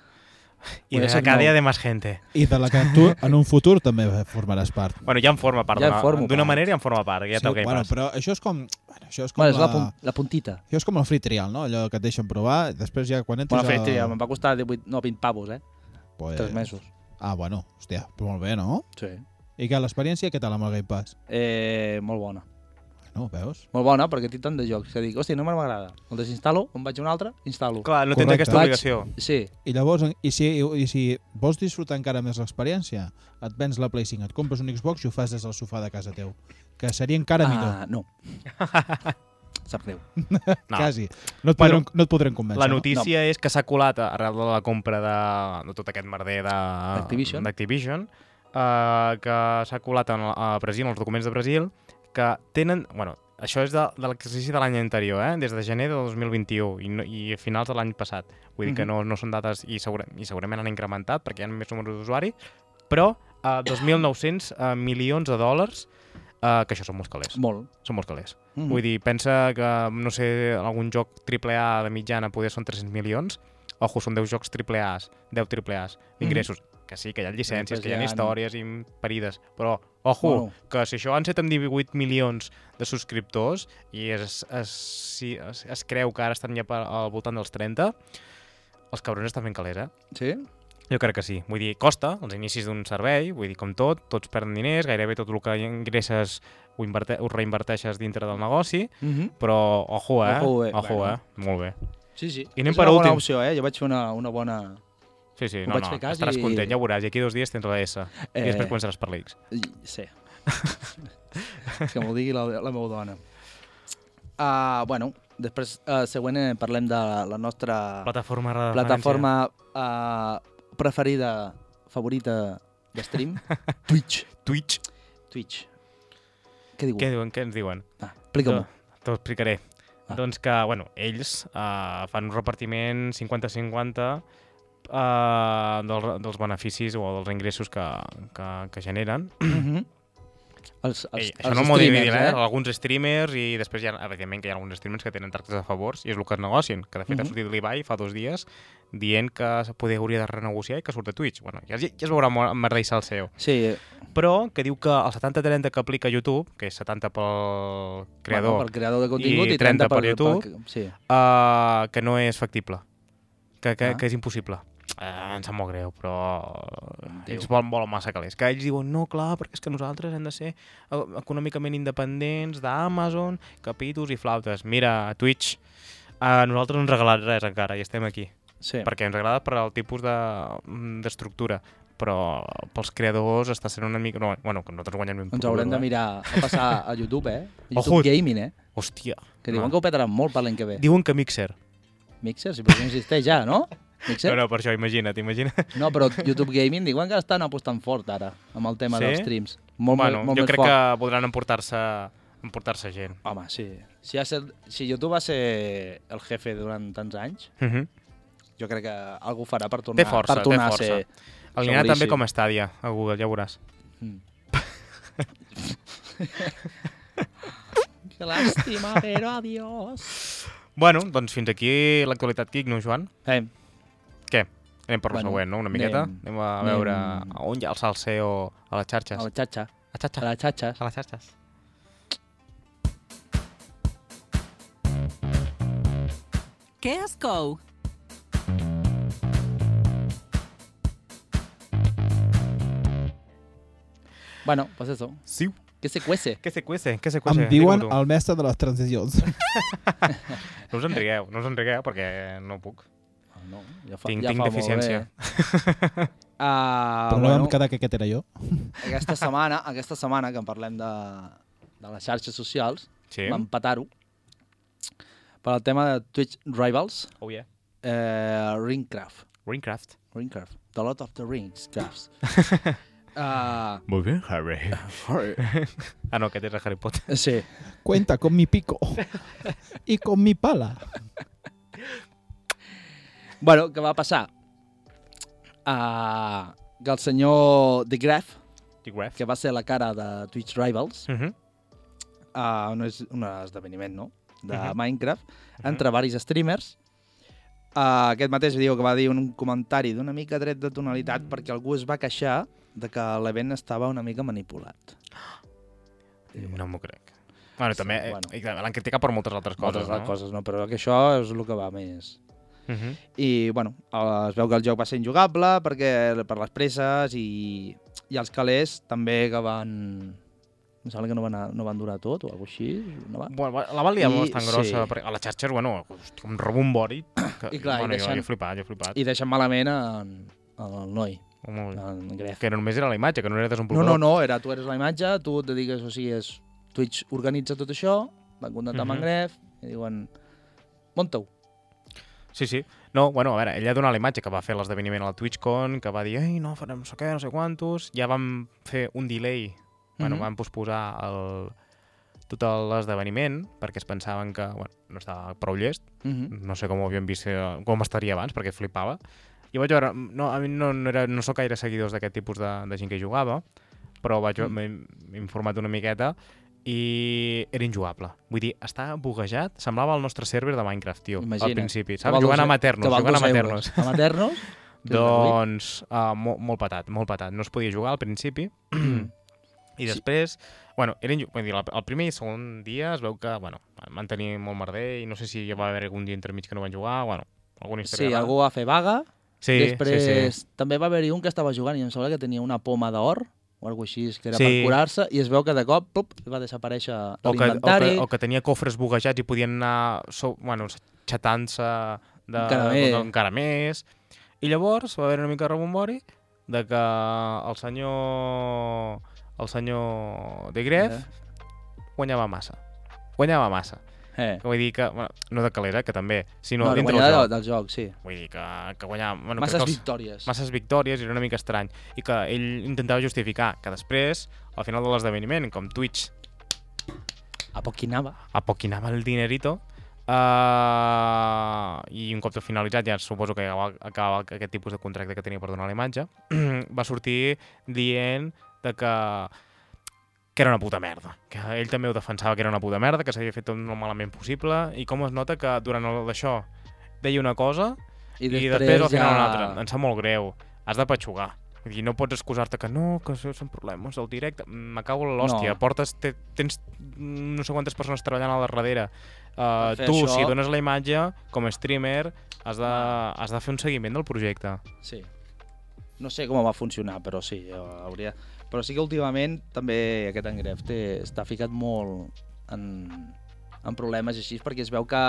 I de cada dia de més gente. I de la que tu en un futur també formaràs part. Bueno, ja en forma part. Ja d'una- manera ja en forma part, ja Game bueno, Pass. però això és com... Bueno, això és com, Bueno, és la, la, pun la puntita. això és com el free trial, no? Allò que et deixen provar, després ja quan entres Bueno, fet, a... tria, em va costar 18, no, 20 pavos, eh? Pues... Tres mesos. Ah, bueno, hòstia, però molt bé, no? Sí. I que l'experiència, què tal amb el Game Pass? Eh, molt bona. No, veus? Molt bona, perquè tinc tant de jocs que dic, hòstia, no m'agrada. El desinstal·lo, em vaig a un altre, instal·lo. Clar, no tens aquesta Vaig- obligació. Sí, I llavors, i si, i si vols disfrutar encara més l'experiència, et vens la Play 5, et compres un Xbox i ho fas des del sofà de casa teu. Que seria encara millor. ah, no. [laughs] Sap greu. No. Quasi. No et, Bueno, podrem, no et podrem convèncer. La notícia és que s'ha colat arrel de la compra de, de tot aquest merder de- D'Activision. d'Activision, uh, que s'ha colat en, a Brasil, en els documents de Brasil, que tenen... Bueno, això és de, de l'exercici de l'any anterior, eh? des de gener de 2021 i, no, i a finals de l'any passat. Vull dir que Mhm. no, no són dates i, segura, i segurament han incrementat perquè hi ha més números d'usuari, però uh, 2.900 uh, milions de dòlars, uh, que això són molts calés. Molt. Són molts calés. Mm. Vull dir, pensa que, no sé, algun joc AAA de mitjana poder són 300 milions. Ojo, són 10 jocs AAAs, 10 AAAs d'ingressos. Que sí, que hi ha llicències, Després que hi ha hi ha- històries imperides, però, ojo, Bueno. que si això han set amb 18 milions de subscriptors i es, es, si, es, es creu que ara estan ja per, al voltant dels 30, els cabrons estan fent calés, eh? Sí? Jo crec que sí. Vull dir, costa els inicis d'un servei, vull dir, com tot, tots perden diners, gairebé tot el que ingresses ho, inverte ho reinverteixes dintre del negoci, Mm -hmm. però ojo, eh? Ojo, eh? Ojo, Bueno. eh? Molt bé. Sí, sí. I anem és per una bona últim. opció, eh? Jo vaig fer una, una bona... Sí, sí, Ho no, no, cas estaràs i- content, ja ho veuràs, i aquí dos dies tens la S, eh... i després començaràs per l'X. Sí. [laughs] que m'ho digui la, la meva dona. Uh, bueno, després, uh, següent, eh, parlem de la nostra Plataforma de plataforma uh, preferida, favorita de stream, [laughs] Twitch. Twitch. Twitch. Què diu? Què diuen? Què ens diuen? Ah, Explica-m'ho. T'ho explicaré. Ah. Doncs que, bueno, ells uh, fan un repartiment 50-50 uh, del, dels beneficis o dels ingressos que, que, que generen. Mhm. Els, els, Ei, això els no m'ho dividim, streamers, eh? Alguns streamers i després hi ha, evidentment, que hi ha alguns streamers que tenen tractes a favors i és el que es negocien. Que de fet Mhm. ha sortit l'Ibai fa dos dies dient que se poder, hauria de renegociar i que surt a Twitch. Bueno, ja, ja es veurà amb merda i salseo. Sí, Però que diu que el 70-30 que aplica YouTube, que és 70 pel creador, bueno, pel creador de contingut i i 30, 30 per YouTube. Per, sí. uh, que no és factible. Que, que, Ah. que és impossible. Uh, em sap molt greu, però Déu. ells volen, volen massa calés. Que ells diuen, no, clar, perquè és que nosaltres hem de ser eh, econòmicament independents d'Amazon, capítols i flautes. Mira, Twitch, a nosaltres no ens regalat res encara i estem aquí. sí. Perquè ens agrada per al tipus de- d'estructura. però pels creadors està sent una mica... No, bueno, que nosaltres guanyem Ens haurem de eh? mirar a passar a YouTube, eh? [laughs] YouTube Ojo. Gaming, eh? Hòstia. Que diuen no. que ho petaran molt per l'any que ve. Diuen que Mixer. Mixer, si no existeix ja, no? Mixer? No, no, per això, imagina't, imagina't. No, però YouTube Gaming diuen que estan apostant fort ara amb el tema Sí? dels streams. Molt, bueno, molt jo més crec fort. que podran emportar-se emportar-se gent. Home, sí. Si, ha ser, si YouTube va ser el jefe durant tants anys, Uh -huh. jo crec que algú farà per tornar, Té força, per tornar té a ser... Seguríssim. també com a Stadia, a Google, ja veuràs. Mm. [laughs] Qué lástima, pero adiós. Bueno, doncs fins aquí l'actualitat Kik, no, Joan? Eh, Què? Anem per la Bueno, següent, no? Una miqueta? anem- Anem, a anem- veure on hi ha el salseo a les xarxes. a la xatxa. A xatxa. A les xatxes. A les xarxes. Què es cou? Bueno, pues eso. Sí. Que se cuece. Què se cuece? Què se cuece? Em diuen el mestre de les transicions. [laughs] No us en rigueu, no us en rigueu perquè no puc. No, ja fa, Tinc- ja tinc fa molt deficiència. bé. [laughs] Ah, Però no bueno, vam quedar que aquest era jo. [laughs] aquesta setmana, aquesta setmana que en parlem de, de les xarxes socials, Sí? vam petar-ho per al tema de Twitch Rivals, Oh yeah. eh, Ringcraft. Ringcraft. Ringcraft. The Lord of the Rings Crafts. uh, [laughs] Muy bien, Harry. Ah, no, és el Harry Potter. sí. Cuenta con mi pico y con mi pala. Bueno, què va passar? Uh, que el senyor The Graf, que va ser la cara de Twitch Rivals, Uh -huh. uh, un, es, un esdeveniment, no?, de Mhm. Minecraft, entre varis streamers. Uh, aquest mateix vídeo que va dir un comentari d'una mica dret de tonalitat perquè algú es va queixar de que l'event estava una mica manipulat. No m'ho crec. Bueno, Sí, també eh, bueno. clar, l'han criticat per moltes altres coses, Moltes no? coses, no? Però que això és el que va més. Uh -huh. I, bueno, es veu que el joc va ser injugable perquè per les presses i, i els calés també que van... Em sembla que no van, no van durar tot o alguna així. No va? Bueno, la van liar I- bastant grossa, sí. perquè a les xarxes, bueno, hosti, un rebombori. Que, I clar, i bueno, jo, jo he flipat, jo he flipat. I deixen malament en, en el noi, Home, en Gref. que només era la imatge, que no era No, desenvolupador. no, no, era, tu eres la imatge, tu et dediques, o sigui, és, Twitch organitza tot això, van contactar amb en. Gref i diuen, monta-ho. Sí, sí. No, bueno, a veure, ella ha donat la imatge que va fer l'esdeveniment a la TwitchCon, que va dir, ei, no, farem no sé què, no sé quantos. Ja vam fer un delay, bueno, Mhm. vam posposar el, tot l'esdeveniment, perquè es pensaven que, bueno, no estava prou llest. Mhm. No sé com ho havien vist, eh, com estaria abans, perquè flipava. I vaig veure, no, a mi no, no, era, no sóc gaire seguidors d'aquest tipus de, de gent que jugava, però vaig, Mm. m'he m'he informat una miqueta i era injugable. Vull dir, estava buguejat, semblava el nostre server de Minecraft, tio, al Imagina't. principi. Que Saps? Jugant dos a e- maternos, jugant a maternos. A maternos? [laughs] Doncs uh, molt, molt patat, molt patat. No es podia jugar al principi. [clears throat] I Sí. després, bueno, eren, vull dir, el, primer i segon dia es veu que, bueno, van tenir molt merder i no sé si hi va haver algun dia entremig que no van jugar, bueno, alguna història. Sí, algú va fer vaga, sí, Després sí, sí. també va haver-hi un que estava jugant i em sembla que tenia una poma d'or o alguna així, que era Sí. per curar-se, i es veu que de cop plup, va desaparèixer O que, o, l'inventari. que, o que tenia cofres buguejats i podien anar so, bueno, xatant-se de, Encara més. encara més. I llavors va haver una mica de rebombori de que el senyor el senyor de Gref guanyava massa. Guanyava massa. Eh. Vull dir que, bueno, no de calera, que també, sinó No, dintre del joc. del joc, sí. Vull dir que, que guanyava... Bueno, Masses que els- victòries. masses victòries era una mica estrany. I que ell intentava justificar que després, al final de l'esdeveniment, com Twitch A poc anava. a poc hi anava el dinerito, uh, i un cop tot finalitzat, ja suposo que acabava, acabava aquest tipus de contracte que tenia per donar la imatge, [clears throat] va sortir dient de que que era una puta merda, que ell també ho defensava que era una puta merda, que s'havia fet tot el malament possible, i com es nota que durant el d'això deia una cosa I i després, després al final ja... una altra. Em sap molt greu. Has de patxugar. Dir, no pots excusar-te que no, que això són problemes del directe. En l'hòstia. No. Portes, te, tens no sé quantes persones treballant al darrere. Uh, tu, això- si dones la imatge, com a streamer, has de, has de fer un seguiment del projecte. Sí. No sé com va funcionar, però sí, eh, hauria... Però sí que últimament també aquest engref té, està ficat molt en, en problemes així, perquè es veu que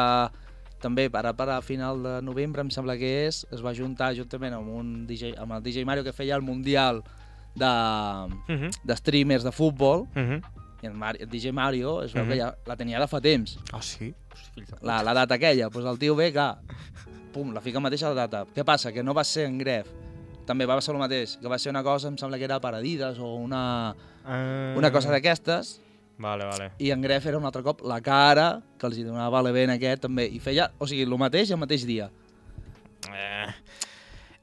també ara per a final de novembre, em sembla que és, es va juntar juntament amb, un DJ, amb el DJ Mario que feia el Mundial de, Uh -huh. de streamers de futbol, Uh -huh. i el, Mar, el DJ Mario es veu Mhm. que ja la tenia de fa temps, Ah, sí? la, la data aquella. Doncs el tio ve que, pum, la fica mateixa la data. Què passa? Que no va ser en gref. També va ser el mateix, que va ser una cosa, em sembla que era per Adidas o una, Uh... una cosa d'aquestes, Vale, vale. i en gref era un altre cop la cara que els hi donava l'event aquest també, i feia, o sigui, el mateix el mateix dia. Eh,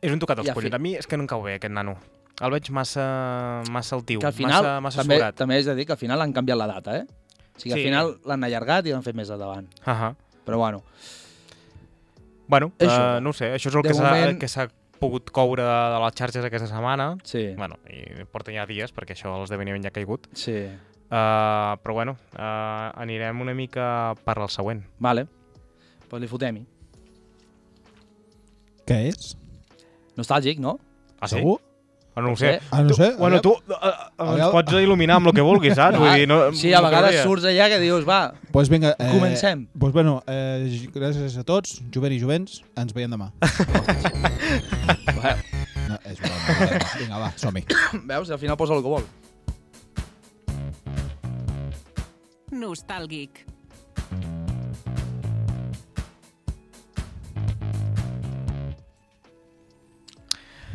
és un tocat als collons. fi- A mi és que no em cau bé, aquest nano. El veig massa, massa altiu, Que al final, massa, massa també, sobrat. també és de dir que al final han canviat la data, eh? O sigui, al Sí. final l'han allargat i l'han fet més endavant. Uh -huh. Però bueno, Bueno, Això. uh, no sé, això és el De que s'ha moment- s'ha pogut coure de les xarxes aquesta setmana. sí. Bueno, i porta ja dies, perquè això l'esdeveniment ja ha caigut. Sí. Uh, però bueno, uh, anirem una mica per al següent. Vale. Pues li fotem-hi. Què és? Nostàlgic, no? Ah, sí? Segur? Ah, no ho sé. Ah, no sé. Bueno, aviam. tu uh, uh, ens pots il·luminar amb el que vulguis, saps? Vull dir, no, sí, a vegades surts allà que dius, va, Pues vinga, eh, Comencem. Pues bueno, eh, gràcies a tots, jovent i jovents, ens veiem demà. [laughs] [laughs] Vinga, va, som-hi. veus? Al final posa el que vol. Nostàlgic.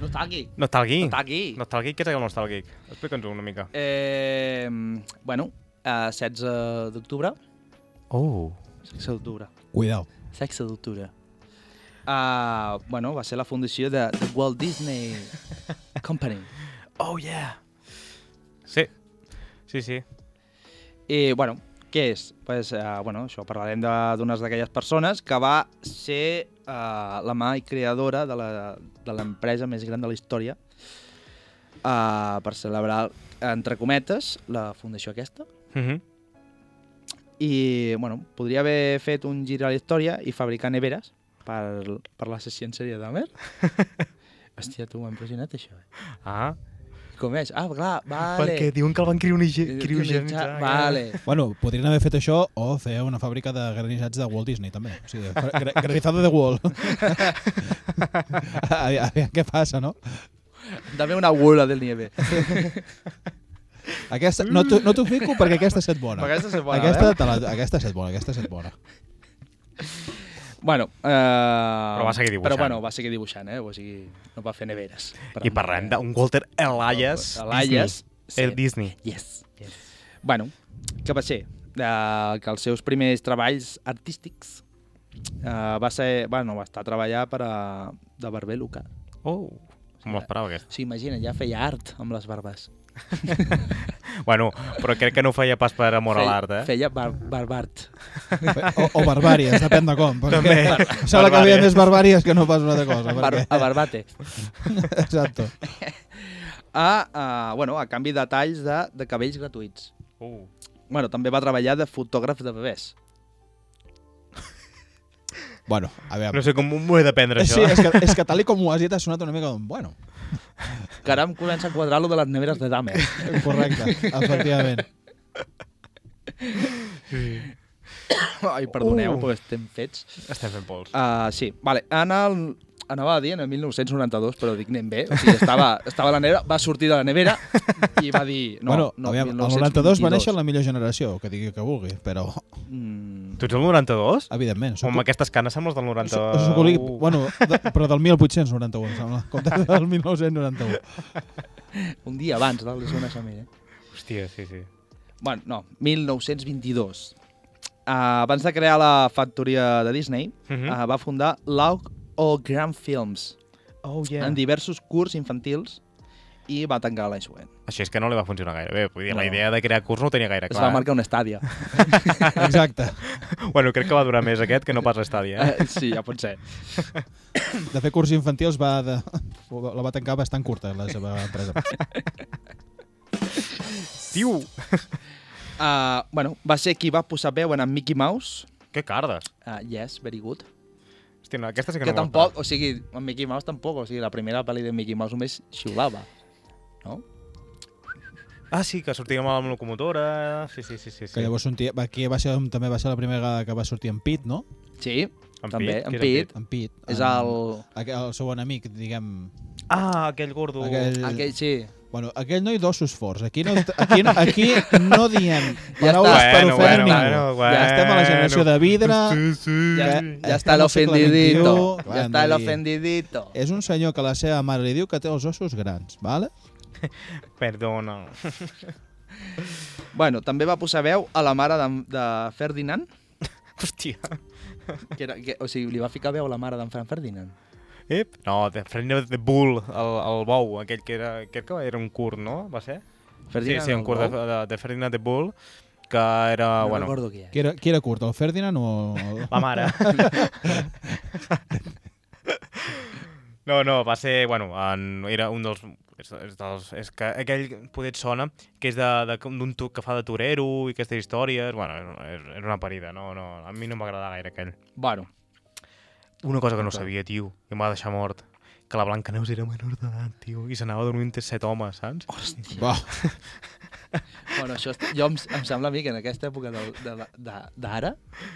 Nostàlgic. Nostàlgic. Nostàlgic. Nostàlgic, què és el nostàlgic? Explica'ns una mica. Eh, bueno, eh, 16 d'octubre. Oh. 16 d'octubre. Cuidao. 16 d'octubre. Uh, bueno, va ser la fundació de, de Walt Disney Company. [laughs] Oh, yeah. Sí. Sí, sí. I, bueno, què és? Pues, uh, bueno, això, parlarem de- d'unes d'aquelles persones que va ser uh, la mà i creadora de la- de l'empresa més gran de la història uh, per celebrar, entre cometes, la fundació aquesta. Mm -hmm. I, bueno, podria haver fet un gir a la història i fabricar neveres per, per l'assassí en sèrie d'Homer. [laughs] Hòstia, tu m'ha impressionat això. Eh? Ah, Com és? Ah, clar, vale. perquè diuen que el van criogenitzar. Vale. Bueno, podrien haver fet això o fer una fàbrica de granissats de Walt Disney, també. O sigui, gra [laughs] granizado de Walt. [laughs] aviam, aviam què passa, no? Dame una bola del nieve. Aquesta, no t'ho no fico perquè aquesta ha estat bona. Aquesta és bona, aquesta, eh? la, aquesta ha estat bona, aquesta ha estat bona. Bueno, eh... Però va seguir dibuixant. Però bueno, va seguir dibuixant, eh? O sigui, no va fer neveres. I parlem d'un Walter Elias Elias. Disney. El Disney. Yes. yes. Bueno, què va ser? Uh, que els seus primers treballs artístics uh, va ser... Bueno, va estar a treballar per a, de barber Luca. Oh, no m'esperava aquest. O sigui, imagina, ja feia art amb les barbes. [laughs] [laughs] Bueno, però crec que no ho feia pas per amor a l'art, eh? Feia bar barbart. O, o barbàries, depèn de com. Perquè També. Sembla que havia més barbàries que no pas una altra cosa. Bar Perquè... a barbate. [laughs] Exacto. A, a, bueno, a canvi de talls de, de cabells gratuïts. Uh. Bueno, també va treballar de fotògraf de bebès. Bueno, a veure... No sé com m'ho he de prendre, Sí, això. és que, és que tal com ho has dit ha sonat una mica com... Bueno, Que ara em comença a quadrar lo de les neveres de Dahmer. correcte, efectivament. Ai, perdoneu, Uh. perquè estem fets. Estem fent pols. Uh, sí, vale. En el, anava a dir en el 1992, però dic anem bé. O sigui, estava, estava a la nevera, va sortir de la nevera i va dir... No, bueno, no, aviam, el 1922. 92 va néixer la millor generació, que digui que vulgui, però, Mm, Tu ets el 92? evidentment, O amb aquestes canes sembles del 90... So- so- coli- bueno, de, però del 1891, em sembla, comptes del [laughs] 1991. un dia abans del seu naixement, eh? Hòstia, sí, sí. Bueno, no, 1922. Uh, abans de crear la factoria de Disney, mm -hmm. uh, va fundar Laug o Grand Films Oh, en diversos curts infantils i va tancar l'any següent. Així és que no li va funcionar gaire bé. Vull dir, la No. idea de crear curs no ho tenia gaire Es clar. va marcar una estàdia. [laughs] Exacte. eh? [laughs] Bueno, crec que va durar més aquest que no pas l'estàdia. Eh? Eh, sí, ja pot ser. De fer curs infantils va de, la va tancar bastant curta, la seva empresa. Tiu! Uh, bueno, va ser qui va posar veu en en Mickey Mouse. Que cardes. Uh, yes, very good. Hòstia, no, aquesta sí que, Que no m'ho tampoc, o sigui, en Mickey Mouse tampoc, o sigui, la primera pel·li de Mickey Mouse només xiulava. No? Ah, sí, que sortia amb la locomotora... Sí, sí, sí, sí. sí. Que llavors sortia, aquí va ser, també va ser la primera vegada que va sortir en Pete, no? Sí, En també, Pete? en Pete. En Pete. És el... aquell- El seu enemic, diguem... Ah, aquell gordo. Aquell, Aquell, sí. Bueno, aquell noi d'ossos forts. Aquí no, aquí, no- aquí no diem paraules està. per Bueno, ofendre bueno, ningú. bueno, bueno. Ja estem a la generació de vidre. Sí, sí. Ja, ja està l'ofendidito. Ja està l'ofendidito. És un senyor que la seva mare li diu que té els ossos grans, vale? [laughs] Perdona. [laughs] Bueno, també va posar veu a la mare de, de Ferdinand, Hòstia. que era, que, o sigui, li va ficar veu a la mare d'en Fran Ferdinand. Ep. No, de Ferdinand the Bull, el, el bou, aquell que era, que era un curt, no? Va ser? Ferdinand sí, sí, un curt de, de, de Ferdinand the Bull, que era, no bueno, recordo qui és. Qui era, qui era curt, el Ferdinand o... la mare. [laughs] no, no, va ser, bueno, en, era un dels... És, és, dels, és que aquell poder sona que és de- de- d'un tu que fa de torero i aquestes històries, bueno, és, és una parida, no, no, a mi no m'agrada gaire aquell. Bueno, Una cosa que no sabia, tio, i em va deixar mort, que la Blanca Neus era menor d'edat, tio, i s'anava dormint entre set homes, saps? hòstia. Va, [laughs] Bueno, això, jo em, em sembla a mi que en aquesta època del- de la- de- d'ara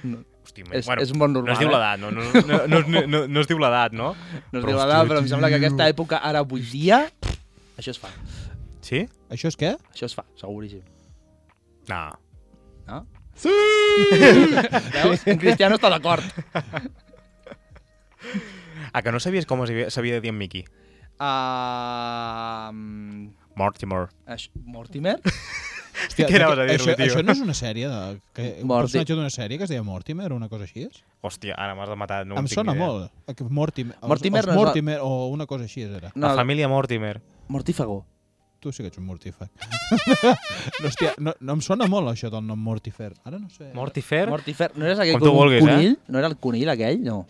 no, Hòstia, és, bueno, és molt normal. no es diu eh? l'edat, no, no, no, no, no, no, no es diu l'edat, no? No es Però, diu l'edat, però em sembla que aquesta època, ara, avui dia, això es fa. Sí? això és què? Això es fa, seguríssim. No. No? Sí! [laughs] Veus? En Cristiano està d'acord. [laughs] Ah, que no sabies com s'havia de dir en Mickey? Uh, Mortimer. això, Mortimer? [laughs] Hòstia, Què anaves a això, dir-li, tio? això no és una sèrie, de, que, un Morti- personatge d'una sèrie que es deia Mortimer o una cosa així? És? Hòstia, ara m'has de matar. No em sona molt. eh, Mortimer, els- Mortimer els no la- Mortimer o una cosa així era. No, La família Mortimer. Mortífago. Tu sí que ets un mortífer. [laughs] no, hòstia, no, no em sona molt això del nom Mortifer. Ara no sé. Mortifer? Mortifer. No eres aquell Com tu vulguis, eh? conill? No era el conill aquell? No.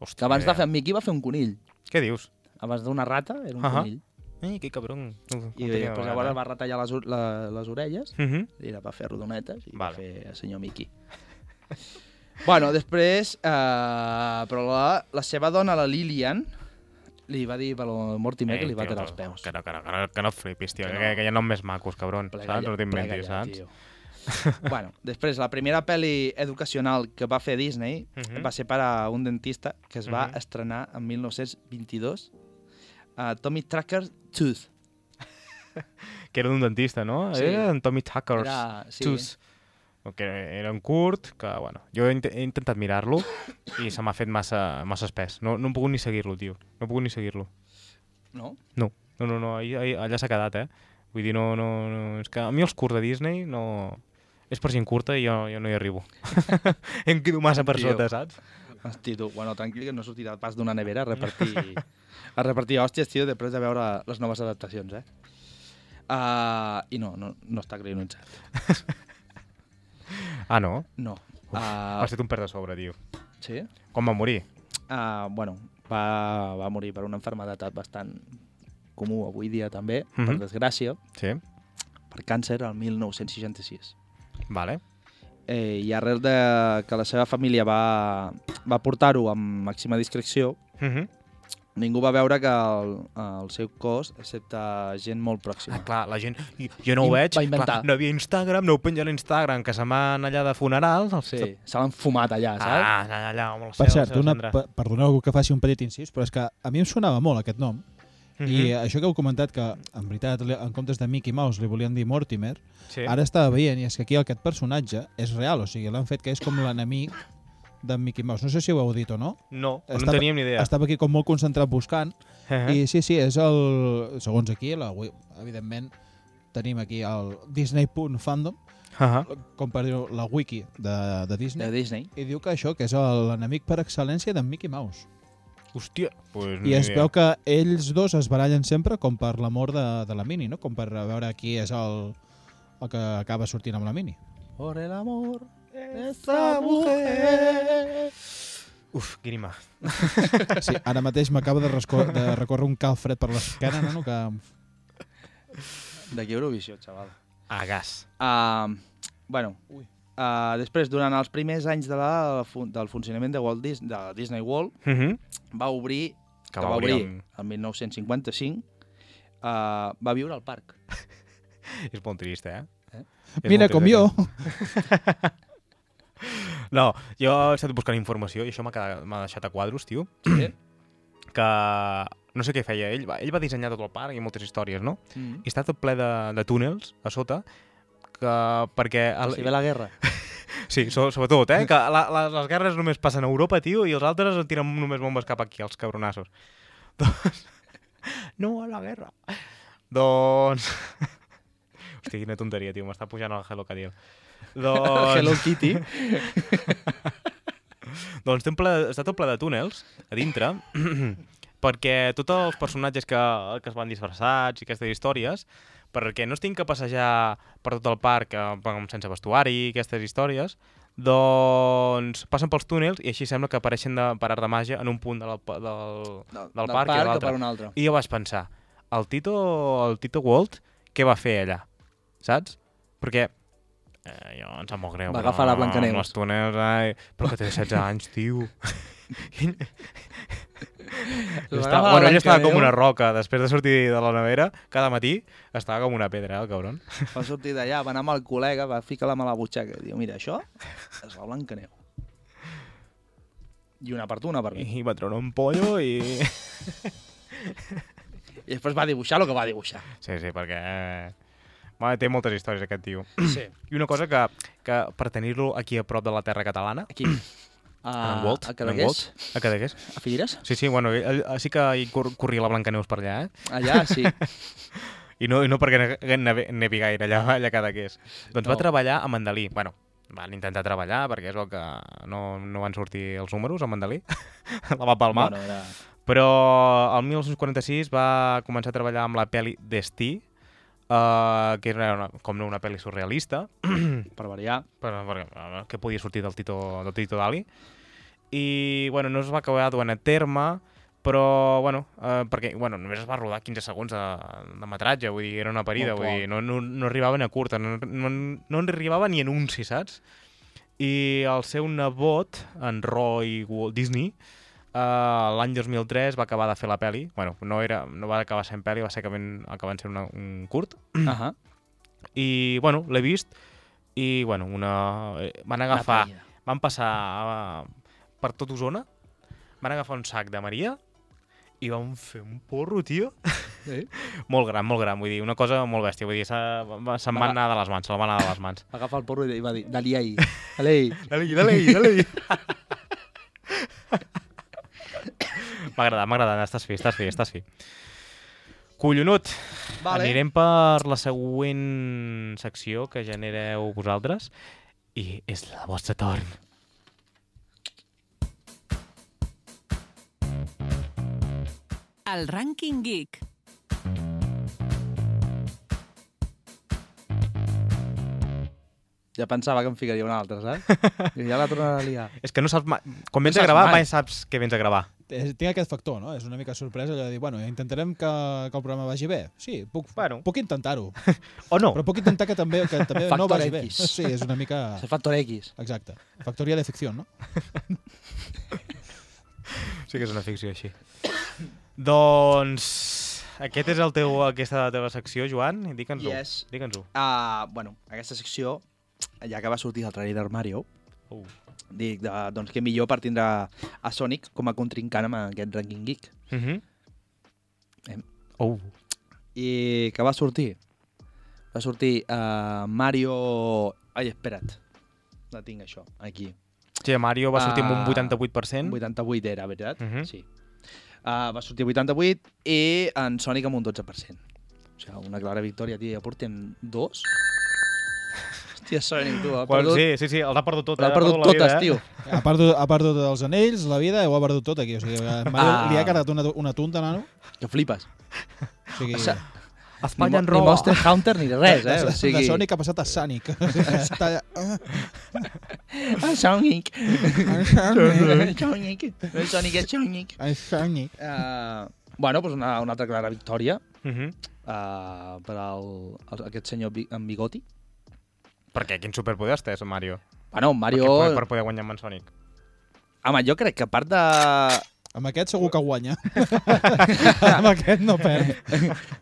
Hòstia, Que abans de fer en Mickey va fer un conill. Què dius? Abans d'una rata era un Ahà. conill. Ai, que cabrón. No, I després llavors va retallar les, la, les orelles Uh -huh. i era per fer rodonetes i Vale. va fer el senyor Mickey. [laughs] bueno, després, eh, però la, la seva dona, la Lilian, li va dir pel Mortimer que li va tirar els peus. Que no, que no, que no, que no flipis, tio. Que Que, no. que, hi ha noms més macos, cabron. Plega saps? No t'inventis, saps? tio. [laughs] bueno, després, la primera pel·li educacional que va fer Disney Mhm. va ser per a un dentista que es va Mhm. estrenar en 1922 a Tommy Tracker Tooth. [laughs] Que era d'un dentista, no? Sí. Era en Tommy Tucker's Era, sí, Tooth. Que era un curt, que, bueno, jo he, int he intentat mirar-lo i se m'ha fet massa, massa espès. No, no he pogut ni seguir-lo, tio. No he pogut ni seguir-lo. no? No, no, no, no ahí, ahí, allà s'ha quedat, eh? Vull dir, no, no, no... És que a mi els curts de Disney no... És per gent curta i jo, jo no hi arribo. [laughs] em quedo massa per Tio. sota, saps? Hosti, tu, bueno, tranquil, que no sortirà pas d'una nevera a repartir, a repartir hòsties, tio, després de veure les noves adaptacions, eh? Uh, I no, no, no està crionitzat. Ah, no? No. Uh, Uh, M'has fet un perd de sobre, tio. sí? Com va morir? Uh, bueno, va, va morir per una enfermedat bastant comú avui dia també, Mhm. per desgràcia, Sí? per càncer el 1966. Vale. Eh, I arrel de que la seva família va, va portar-ho amb màxima discreció, Uh -huh. ningú va veure que el, el seu cos, excepte gent molt pròxima. Ah, clar, la gent... Jo, jo no ho veig. va inventar. Clar, no havia Instagram, no ho penja a l'Instagram, que se'n van allà de funerals. Els... Sí, se l'han fumat allà, saps? Ah, allà, allà, amb el Per cel, cert, una, cendra. pe- perdoneu que faci un petit incís, però és que a mi em sonava molt aquest nom. Mhm. I això que heu comentat, que en veritat en comptes de Mickey Mouse li volien dir Mortimer, Sí. ara estava veient, i és que aquí aquest personatge és real, o sigui, l'han fet que és com l'enemic d'en Mickey Mouse. No sé si ho heu dit o no. No, no en Estava- teníem ni idea. Estava aquí com molt concentrat buscant, Eh? i sí, sí, és el... Segons aquí, la, evidentment, tenim aquí el Disney.fandom, Uh com per dir la wiki de, de Disney, De Disney. i diu que això, que és el- l'enemic per excel·lència d'en Mickey Mouse. Hòstia, pues I es veu que ells dos es barallen sempre com per l'amor de, de la Mini, no? Com per veure qui és el, el que acaba sortint amb la Mini. Por el amor de esa mujer. Uf, grima. [laughs] Sí, ara mateix m'acaba de, de recórrer un calfred per l'esquena, no? Que... D'aquí Eurovisió, xaval. A gas. Uh, bueno, Ui. Uh, després, durant els primers anys de la, del funcionament de, Walt Dis de Disney World, Uh -huh. va obrir, Que que va va obrir obrir el 1955, uh, va viure al parc. [laughs] És molt trist, eh? Eh? És Mira, com trist, jo. [laughs] No, jo he estat buscant informació i això m'ha deixat a quadros, tio. Sí? [clears throat] Que no sé què feia ell. Va, ell va dissenyar tot el parc i moltes històries, no? Mm. I està tot ple de, de túnels a sota que perquè... El... Si ve la guerra. Sí, so, sobretot, eh? Que la, la, les guerres només passen a Europa, tio, i els altres en tiren només bombes cap aquí, els cabronassos. [laughs] Doncs... No a la guerra. Doncs... [laughs] Hòstia, quina tonteria, tio, m'està pujant el Hello Cadil. Doncs... Hello Kitty. [laughs] Doncs té ple, està tot ple de túnels a dintre, [clears throat] perquè tots els personatges que, que es van disfressats i aquestes històries perquè no es tinc que passejar per tot el parc eh, sense vestuari, aquestes històries, doncs passen pels túnels i així sembla que apareixen de, per art de màgia en un punt del, del, del, del parc, i a l'altre. I jo vaig pensar, el Tito, el Tito Walt, què va fer allà? Saps? Perquè eh, jo em sap molt greu. Va agafar la Blancaneus. amb Els túnels, ai, però que té 16 anys, tio. [laughs] [laughs] [laughs] Va Està, agafar la bueno, ell estava com una roca. Després de sortir de la nevera, cada matí estava com una pedra, eh, el cabron. Va sortir d'allà, va anar amb el col·lega, va ficar la mà a la butxaca i diu, mira, això és la Blancaneu. I una per tu, una per mi. I va treure un pollo i... I després va dibuixar el que va dibuixar. Sí, sí, perquè... eh, Va, té moltes històries aquest tio. Sí. I una cosa que, que per tenir-lo aquí a prop de la terra catalana, Aquí. A, en Walt, a Cadaqués, Walt, a Cadaqués. a Figueres. Sí, sí, bueno, ell, ell, sí que hi cor corria la Blancaneus per allà, eh? Allà, sí. [laughs] I no, i no perquè nevi gaire allà, [laughs] allà a Cadaqués. Doncs No. va treballar a Mandalí. Bueno, van intentar treballar perquè és el que no, no van sortir els números a Mandalí. [laughs] la va palmar. Bueno, era... Però el 1946 va començar a treballar amb la pel·li Destí, uh, que era una, com una pel·li surrealista, [clears throat] per variar. però, perquè, eh, que podia sortir del Tito, del Tito Dali. I, bueno, no es va acabar duent a terme, però, bueno, eh, perquè, bueno, només es va rodar 15 segons de, de metratge, vull dir, era una parida, vull dir, no, no, no arribaven a curta, no, no, no en arribava ni anunci, saps? I el seu nebot, en Roy Walt Disney, Uh, L'any 2003 va acabar de fer la peli. Bueno, no, era, no va acabar sent peli, va ser acabant, acabant sent una, un curt. Uh -huh. I, bueno, l'he vist i, bueno, una... eh, van agafar... Van passar uh, per tot Osona, van agafar un sac de Maria i van fer un porro, tio. Sí. [laughs] molt gran, molt gran, vull dir, una cosa molt bèstia. Vull dir, se- va- se'n Va- anar de les mans, se la va anar de les mans. Va [laughs] agafar el porro i va dir, dali ahí, dali ahí. Dale, [laughs] dale, dale. M'ha agradat, m'ha agradat. Estàs fi, estàs fi, estàs fi. Collonut. Vale. Anirem per la següent secció que genereu vosaltres i és el vostre torn. El Rànquing Geek. Ja pensava que em ficaria una altra, saps? [laughs] I ja la tornarà a liar. És que no saps mai... Quan vens No a gravar, mai. mai saps què vens a gravar. Tinc aquest factor, no? És una mica sorpresa allò de dir, bueno, intentarem que, que el programa vagi bé. Sí, puc, Bueno. puc intentar-ho. [laughs] O no. Però puc intentar que també, que també no vagi bé. X. Sí, és una mica... [laughs] És el factor X. Exacte. Factoria de ficció, no? [laughs] Sí que és una ficció així. doncs... Aquest és el teu, aquesta la teva secció, Joan? Digue'ns-ho. Yes. Digue'ns-ho. Uh, bueno, aquesta secció, ja que va sortir el trailer Mario, Uh. Dic, de, doncs que millor per tindre a Sonic com a contrincant amb aquest ranking geek. Uh -huh. Em. Oh. I que va sortir? Va sortir uh, Mario... Ai, espera't. La tinc, això, aquí. Sí, Mario va sortir amb un Ah, 88%. 88 era, veritat? Mhm. Sí. Uh, va sortir 88 i en Sonic amb un 12%. O sigui, una clara victòria, tio. Ja portem dos. Hòstia, Sonic, tu, ha perdut, sí, sí, sí, els ha perdut tot. l'ha eh? perdut la totes, vida, eh? tio. Ha perdut, ha perdut els anells, la vida, ho ha perdut tot aquí. O sigui, a Mario Ah. li ha quedat una, una tunta, nano. Que flipes. O sigui, O sigui, Espanya ni, en Mo- ni roba. Monster Hunter ni res, de, eh? O sigui... de Sonic ha passat a Sonic. [laughs] Està allà... Ah, Ah, [laughs] Sonic. Sonic. Sonic. Sonic, Sonic. ah, Sonic. Uh, bueno, doncs una, una altra clara victòria Mhm. uh, per al, al, aquest senyor amb bigoti. Perquè quin superpoders té, Mario? Bueno, Mario... Mario... Per, per poder guanyar amb en Sonic. Home, jo crec que a part de... Amb aquest segur que guanya. [laughs] amb aquest no perd.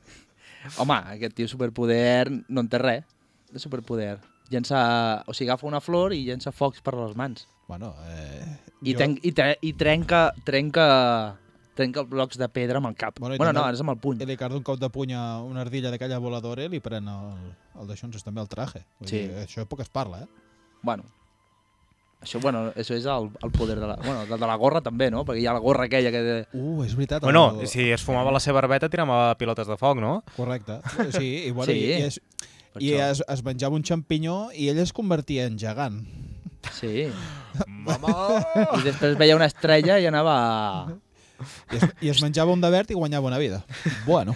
[laughs] Home, aquest tio superpoder no en té res de superpoder. Llença... O sigui, agafa una flor i llença focs per les mans. Bueno, eh, I, jo- ten, i, tre, i trenca, trenca, trenca els blocs de pedra amb el cap. Bueno, Bueno, no, també- és amb el puny. I li carda un cop de puny a una ardilla d'aquella voladora i li pren el, el d'això, és també el traje. Vull Sí. dir, això poc es parla, eh? Bueno, això, bueno, això és el, el poder de la... Bueno, de, de la gorra també, no? Perquè hi ha la gorra aquella que... Uh, és veritat. Bueno, el- si es fumava la seva barbeta, tirava pilotes de foc, no? Correcte. Sí, i, bueno, Sí, i, i, es, per i això. es, es menjava un xampinyó i ell es convertia en gegant. Sí. Mama! I després veia una estrella i anava... I es, I es menjava un de verd i guanyava una vida. Bueno.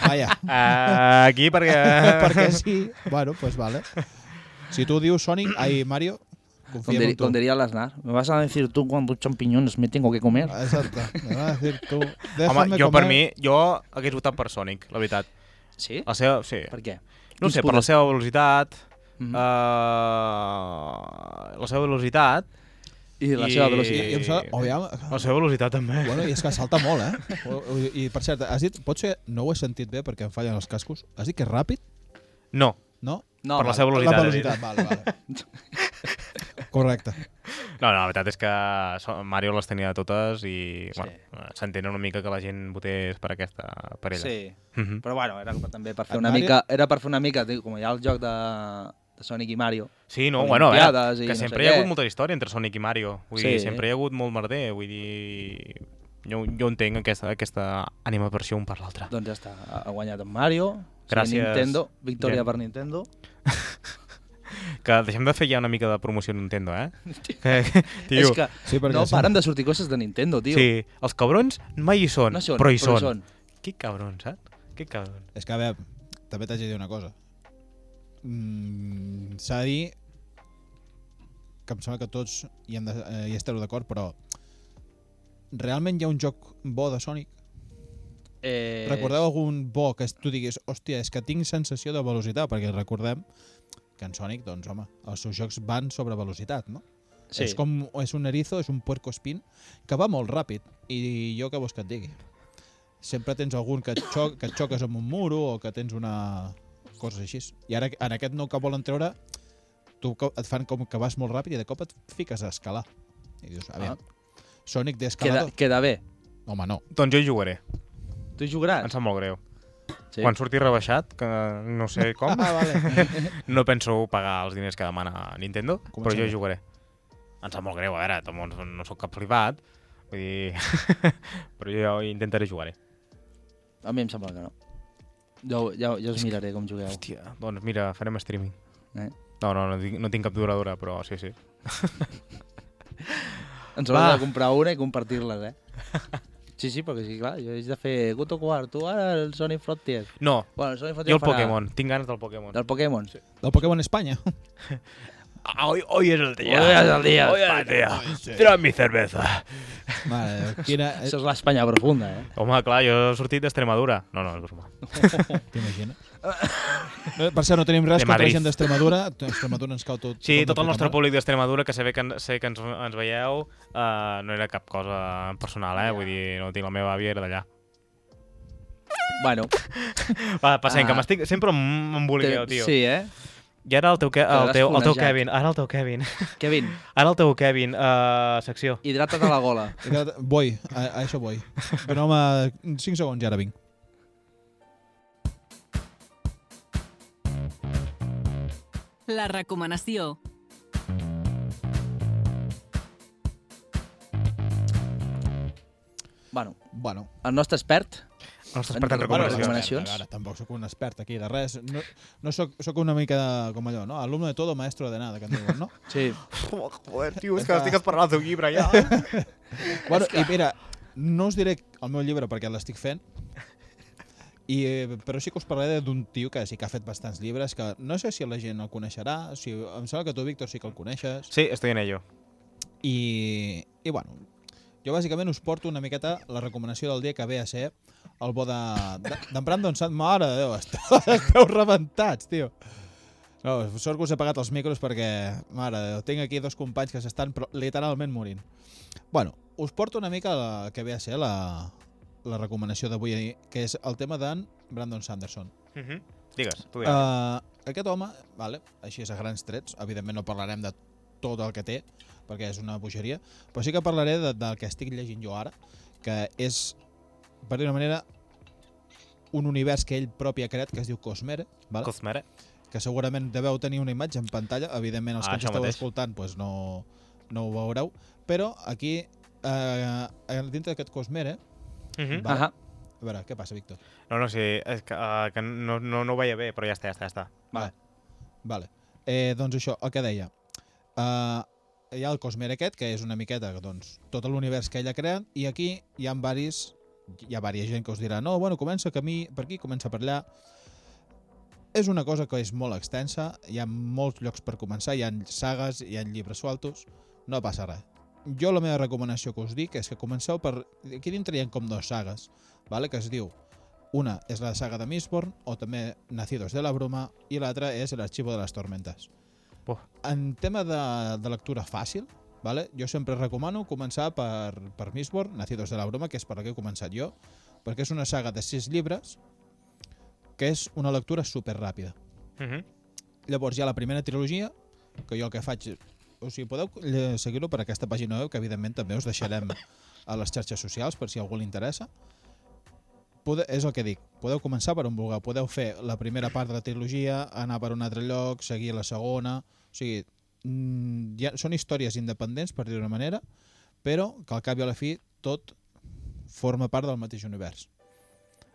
Vaja. Uh, aquí perquè... Perquè sí. Bueno, pues vale. Si tu dius Sonic, ai, Mario, diri- en tu. com diría Lasnar, me vas a decir tú cuántos champiñones me tengo que comer. Exacte. Me vas a decir tu. Home, Déjame jo per comer. mi, jo hagués votat per Sonic, la veritat. Sí? La seva, sí. Per què? No sé, per la seva velocitat, Mhm. uh, la seva velocitat, I la i- seva I, velocitat. i em sembla, aviam, la seva velocitat també. Bueno, i és que salta molt, eh? O- I, per cert, has dit, potser no ho he sentit bé perquè em fallen els cascos, has dit que és ràpid? No, No? No, per la vale. seva velocitat. la velocitat, vale, vale. [laughs] Correcte. No, no, la veritat és que Mario les tenia totes i Sí. bueno, s'entén una mica que la gent votés per aquesta, per ella. Sí, Mhm. però bueno, era per- també per fer una Mario- mica, era per fer una mica, com hi ha el joc de, de Sonic i Mario. Sí, no, bueno, i que no sempre hi ha hagut molta història entre Sonic i Mario. Vull Sí. dir, sempre hi ha hagut molt merder, vull dir... Jo, jo entenc aquesta, aquesta animaversió un per l'altre. Doncs ja està, ha guanyat en Mario. Sí, Gràcies, Nintendo, victòria gent. per Nintendo. [laughs] Que deixem de fer ja una mica de promoció a Nintendo, eh? Tio, [laughs] és que [laughs] Sí, no sí. paren de sortir coses de Nintendo, tio. sí, els cabrons mai hi són, no són, però hi són. Que cabrons, saps? Que cabrons. És que, a veure, també t'haig de dir una cosa. Mm, S'ha de dir que em sembla que tots hi, hem de, eh, hi estem d'acord, però realment hi ha un joc bo de Sonic? Eh, Recordeu algun bo que tu diguis, hòstia, és que tinc sensació de velocitat, perquè recordem que en Sonic, doncs, home, els seus jocs van sobre velocitat, no? Sí. És com és un erizo, és un puerco espín que va molt ràpid i jo què vols que et digui? Sempre tens algun que et, xoc, que et xoques amb un muro o que tens una... coses així. I ara en aquest nou que volen treure tu et fan com que vas molt ràpid i de cop et fiques a escalar. I dius, aviam, Sonic queda, d'escalador? queda bé. Home, no. Doncs jo hi jugaré, Tu hi jugaràs? em sap molt greu. Sí. Quan surti rebaixat, que no sé com, [laughs] Ah, vale. [laughs] no penso pagar els diners que demana Nintendo, Com però jo hi jugaré. Em sap molt greu, a veure, tam- no, no sóc cap flipat, vull dir... [laughs] però jo intentaré jugar. A mi em sembla que no. Jo, ja, ja us miraré com jugueu. Hòstia, doncs mira, farem streaming. Eh? No, no, no, tinc, no tinc cap duradora, però sí, sí. [laughs] Ens haurem de comprar una i compartir-les, eh? [laughs] Sí, sí, perquè sí, clar, jo he de fer God of War, tu ara el Sonic Frontier. No, Bueno, el Sonic jo Frontier el Pokémon, tinc ganes del Pokémon. Del Pokémon. Sí. Del Pokémon Espanya. [laughs] Hoy, hoy es el día. Hoy es el día, Hoy es el día. Tira mi cerveza. Vale, quina... Això és l'Espanya profunda, eh? Home, clar, jo he sortit d'Extremadura. No, no, és broma. [laughs] T'imagines? No, per cert, no tenim res De contra la Madrid. gent d'Extremadura. Extremadura ens cau tot... Sí, de tot el nostre mare. públic d'Extremadura, que sé, que, en- sé que ens, ens veieu, uh, no era cap cosa personal, eh? Vull dir, no tinc la meva àvia, era d'allà. Bueno, Va, passem, Ah. que m'estic... Sempre em- m'emboliqueu, tio. sí, eh? I ara el teu, Ke- el Quedaràs teu, el teu. Kevin, ara el teu Kevin. Kevin, [laughs] Ara el teu Kevin, uh, secció. hidrata't a la gola. [laughs] Quedat- Voy, a, a això voy. Doneu-me 5 segons i ara vinc. La recomanació. Bueno, Bueno, el nostre expert, En expert en Bueno, recomanacions. Ara, tampoc sóc un expert aquí de res. No, no sóc, sóc una mica de, com allò, no? Alumne de todo, maestro de nada, que en diuen, no? sí. Joder, tio, és que estic esperant el teu llibre ja. [laughs] bueno, i mira, no us diré el meu llibre perquè l'estic fent, i, però sí que us parlaré d'un tio que sí que ha fet bastants llibres, que no sé si la gent el coneixerà, si, em sembla que tu, Víctor, sí que el coneixes, Sí, estoy en ello. I, i bueno, jo bàsicament us porto una miqueta la recomanació del dia que ve a ser el bo de- de- d'en de, Brandon Sant. Mare de Déu, [laughs] esteu, esteu rebentats, tio. No, sort que us he pagat els micros perquè, mare de Déu, tinc aquí dos companys que s'estan literalment morint. Bueno, us porto una mica la, que ve a ser la, la recomanació d'avui, que és el tema d'en Brandon Sanderson. Uh -huh. Digues, tu digues. Uh, aquest home, vale, així és a grans trets, evidentment no parlarem de tot el que té, perquè és una bogeria, però sí que parlaré de, del que estic llegint jo ara, que és, per dir una manera, un univers que ell propi ha creat, que es diu Cosmere, vale? Cosmere. que segurament deveu tenir una imatge en pantalla, evidentment els Ah, que ens esteu mateix. escoltant pues, no, no ho veureu, però aquí, eh, dintre d'aquest Cosmere, Uh -huh. Vale. Ahà. a veure, què passa, Víctor? No, no, sí, és que, uh, que no, no, no ho veia bé, però ja està, ja està, ja està. Vale. vale. Eh, doncs això, el que deia. Uh, hi ha el Cosmere aquest, que és una miqueta doncs, tot l'univers que ella crea, i aquí hi ha varis, hi ha varia gent que us dirà no, bueno, comença camí per aquí, comença per allà. És una cosa que és molt extensa, hi ha molts llocs per començar, hi ha sagues, hi ha llibres sueltos, no passa res. Jo la meva recomanació que us dic és que comenceu per... Aquí dintre hi ha com dos sagues, vale? que es diu una és la saga de Mistborn, o també Nacidos de la Bruma, i l'altra és El Archivo de les Tormentes. Buah. En tema de, de lectura fàcil, vale? jo sempre recomano començar per, per Mistborn, Nacidos de la Bruma, que és per la que he començat jo, perquè és una saga de sis llibres que és una lectura super ràpida. Uh -huh. Llavors hi ha la primera trilogia, que jo el que faig... O sigui, podeu seguir-lo per aquesta pàgina web, que evidentment també us deixarem a les xarxes socials, per si algú li interessa. Pode, és el que dic, podeu començar per on vulgueu, podeu fer la primera part de la trilogia, anar per un altre lloc, seguir la segona... O sigui, ja, són històries independents, per dir-ho manera, però que al cap i a la fi tot forma part del mateix univers.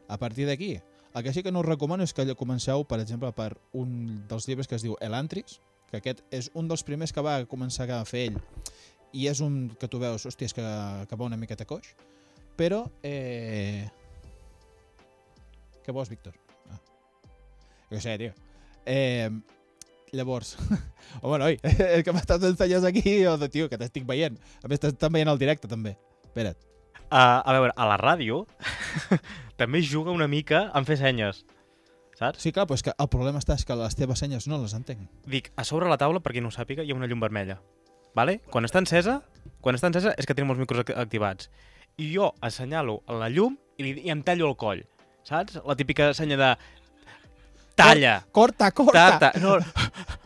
A partir d'aquí, el que sí que no us recomano és que comenceu, per exemple, per un dels llibres que es diu Elantris, que aquest és un dels primers que va començar a fer ell, i és un que tu veus, hòstia, és que, que va una miqueta coix, però... Eh... Què vols, Víctor? Ah. Jo sé, tio. Eh, llavors... [laughs] Home, noi, [laughs] és que m'estàs ensenyant aquí, o de, tio, que t'estic veient. A més, t'estan veient al directe, també. Espera't. Uh, a veure, a la ràdio [laughs] també juga una mica en fer senyes, saps? Sí, clar, però és que el problema està és que les teves senyes no les entenc. Dic, a sobre la taula, per qui no ho sàpiga, hi ha una llum vermella. Vale? Quan està encesa, quan està encesa és que tenim els micros ac- activats. I jo assenyalo a la llum i, li, i em tallo el coll. Saps? La típica senya de... Talla! Corta, corta! Tarta! [laughs] No.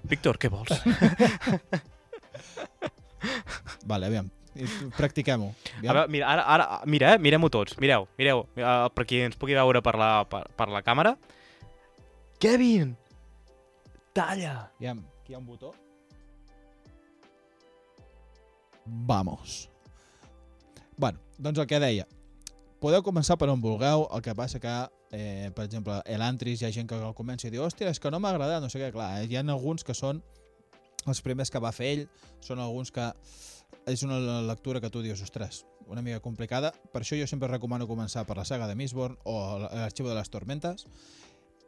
Víctor, què vols? [laughs] Vale, aviam, practiquem-ho. Mira, ara, ara, mira, eh? mirem-ho tots. Mireu, mireu. Uh, per qui ens pugui veure per la, per, per la càmera. Kevin! Talla! Aviam, aquí hi ha un botó. Vamos. Bueno, doncs el que deia. Podeu començar per on vulgueu, el que passa que, eh, per exemple, Elantris, hi ha gent que el comença i diu hòstia, és que no m'ha agradat, no sé què, clar, eh, hi ha alguns que són els primers que va fer ell, són alguns que és una lectura que tu dius, ostres, una mica complicada, per això jo sempre recomano començar per la saga de Mistborn o l'Arxiu de les Tormentes,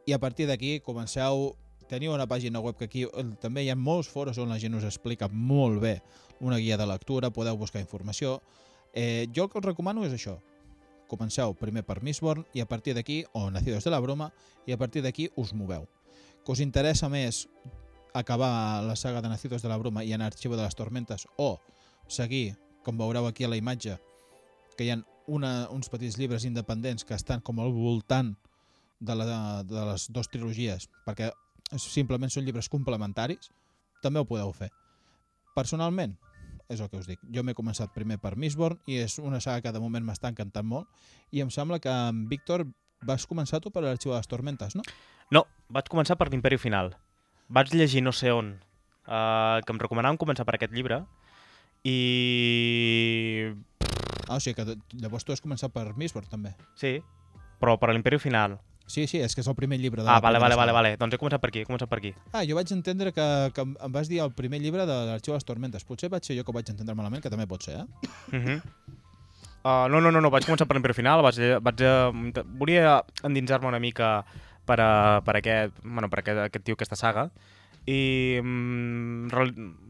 i a partir d'aquí comenceu teniu una pàgina web que aquí també hi ha molts foros on la gent us explica molt bé una guia de lectura, podeu buscar informació. Eh, jo el que us recomano és això. Comenceu primer per Mistborn i a partir d'aquí, o Nacidos de la Broma, i a partir d'aquí us moveu. Que us interessa més acabar la saga de Nacidos de la Broma i en Arxivo de les Tormentes o seguir, com veureu aquí a la imatge, que hi ha una, uns petits llibres independents que estan com al voltant de, la, de les dues trilogies, perquè simplement són llibres complementaris, també ho podeu fer. Personalment, és el que us dic. Jo m'he començat primer per Mistborn i és una saga que de moment m'està encantant molt i em sembla que amb Víctor vas començar tu per l'Arxiu de les Tormentes, no? No, vaig començar per l'Imperi Final. Vaig llegir no sé on, uh, que em recomanaven començar per aquest llibre, i... Ah, o sigui que llavors tu has començat per Mistborn també. Sí, però per l'Imperi Final. Sí, sí, és que és el primer llibre de Ah, vale, vale, vale, vale. Doncs he començat per aquí, he començat per aquí. Ah, jo vaig entendre que, que em vas dir el primer llibre de l'Arxiu de les Tormentes. Potser vaig ser jo que ho vaig entendre malament, que també pot ser, eh? Uh -huh. uh, no, no, no, no, vaig començar per Final, vaig, vaig, uh, volia endinsar-me una mica per, a, per, aquest, bueno, per aquest, aquest tio, aquesta saga, i mm,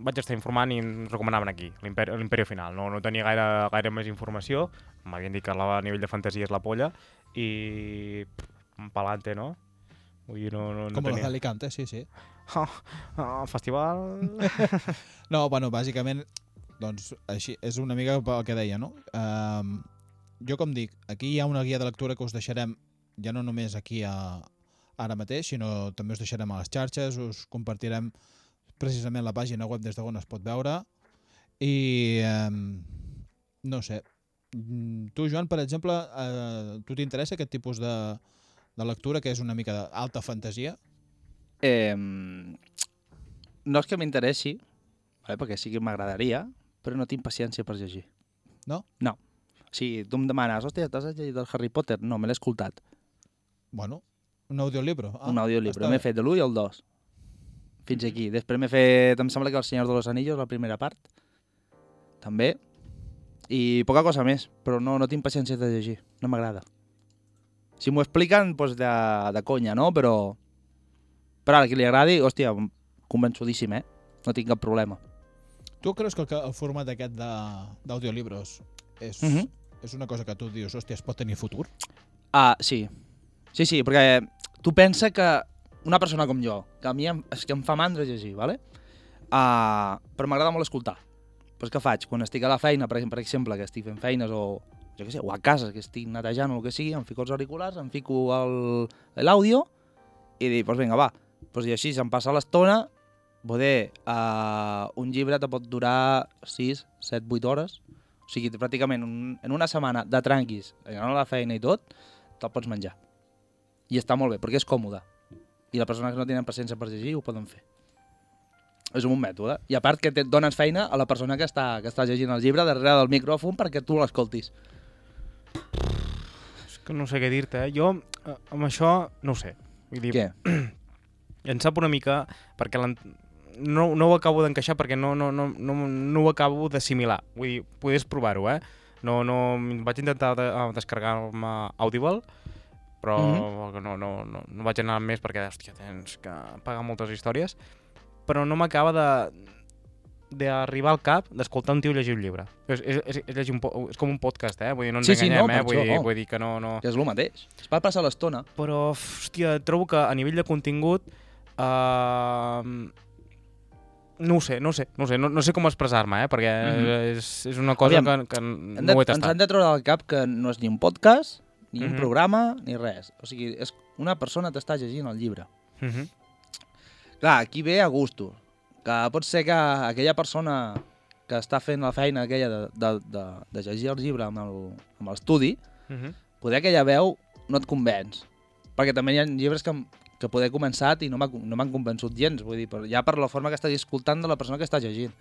vaig estar informant i em recomanaven aquí, l'Imperi l'Imperi Final. No, no tenia gaire, gaire més informació, m'havien dit que la, a nivell de fantasia és la polla, i pff, palante, no? Vull dir, no, no, no Com los tenia... d'Alicante, sí, sí. Oh, oh, festival... [laughs] No, bueno, bàsicament, doncs, així, és una mica el que deia, no? Um, jo, com dic, aquí hi ha una guia de lectura que us deixarem, ja no només aquí a, ara mateix, sinó també us deixarem a les xarxes, us compartirem precisament la pàgina web des d'on es pot veure i um, no sé Mm, tu Joan per exemple uh, tu t'interessa aquest tipus de, de lectura que és una mica d'alta fantasia Eh, no és que m'interessi, vale, perquè sí que m'agradaria, però no tinc paciència per llegir. No? No. O sigui, tu em demanes, hòstia, t'has llegit el Harry Potter? No, me l'he escoltat. bueno, un audiolibro Ah, un audiollibre. està M'he fet de l'1 i el 2. Fins aquí. Després m'he fet, em sembla que El Senyor de los Anillos, la primera part. també. I poca cosa més, però no, no tinc paciència de llegir, no m'agrada. Si m'ho expliquen, doncs de, de conya, no? Però, però a qui li agradi, hòstia, convençudíssim, eh? No tinc cap problema. Tu creus que el, el format aquest de- d'audiolibros és, Mhm. -huh. és una cosa que tu dius, hòstia, es pot tenir futur? Ah, sí. Sí, sí, perquè tu pensa que una persona com jo, que a mi em, és que em fa mandra llegir, ¿vale? Uh, però m'agrada molt escoltar. Pues què faig? Quan estic a la feina, per exemple, que estic fent feines o, jo què sé, o a casa, que estic netejant o el que sigui, em fico els auriculars, em fico l'àudio i dic, doncs vinga, va. Pues I així se'm passa l'estona, poder, uh, un llibre te pot durar 6, 7, 8 hores, o sigui, pràcticament un, en una setmana de tranquis, anant a la feina i tot, te'l pots menjar. I està molt bé, perquè és còmode. I les persones que no tenen paciència per llegir ho poden fer. És un bon mètode. I a part que et dones feina a la persona que està, que està llegint el llibre darrere del micròfon perquè tu l'escoltis. És que no sé què dir-te, eh? Jo, eh, amb això, no ho sé. Vull dir, Què? [clears throat] em sap una mica, perquè no, no ho acabo d'encaixar perquè no, no, no, no, no ho acabo d'assimilar. Vull dir, podés provar-ho, eh? No, no, vaig intentar de, eh, descarregar-me Audible, però Mhm. no, no, no, no vaig anar més perquè, hòstia, tens que pagar moltes històries, però no m'acaba de d'arribar al cap d'escoltar un tio llegir un llibre. És, és, és, és, llegir un és com un podcast, eh? Vull dir, no ens Sí, sí, enganyem, no, eh? Vull, dir, vull dir que no... no... Que és el mateix. Es va passar l'estona. Però, hòstia, trobo que a nivell de contingut... Uh, no ho sé, no ho sé, no, ho sé, no, no sé com expressar-me, eh? Perquè Mhm. és, és una cosa Aviam, que, que Hem de, no ho he ens tastat. han de treure del cap que no és ni un podcast, ni un Mhm. programa, ni res. O sigui, és una persona t'està llegint el llibre. Uh -huh. Clar, aquí ve a gusto. Que pot ser que aquella persona que està fent la feina aquella de, de, de, de llegir el llibre amb l'estudi, Uh -huh. poder aquella veu no et convenç. Perquè també hi ha llibres que, que poder començat i no m'ha- no m'han convençut gens, vull dir, ja per la forma que estàs escoltant de la persona que està llegint.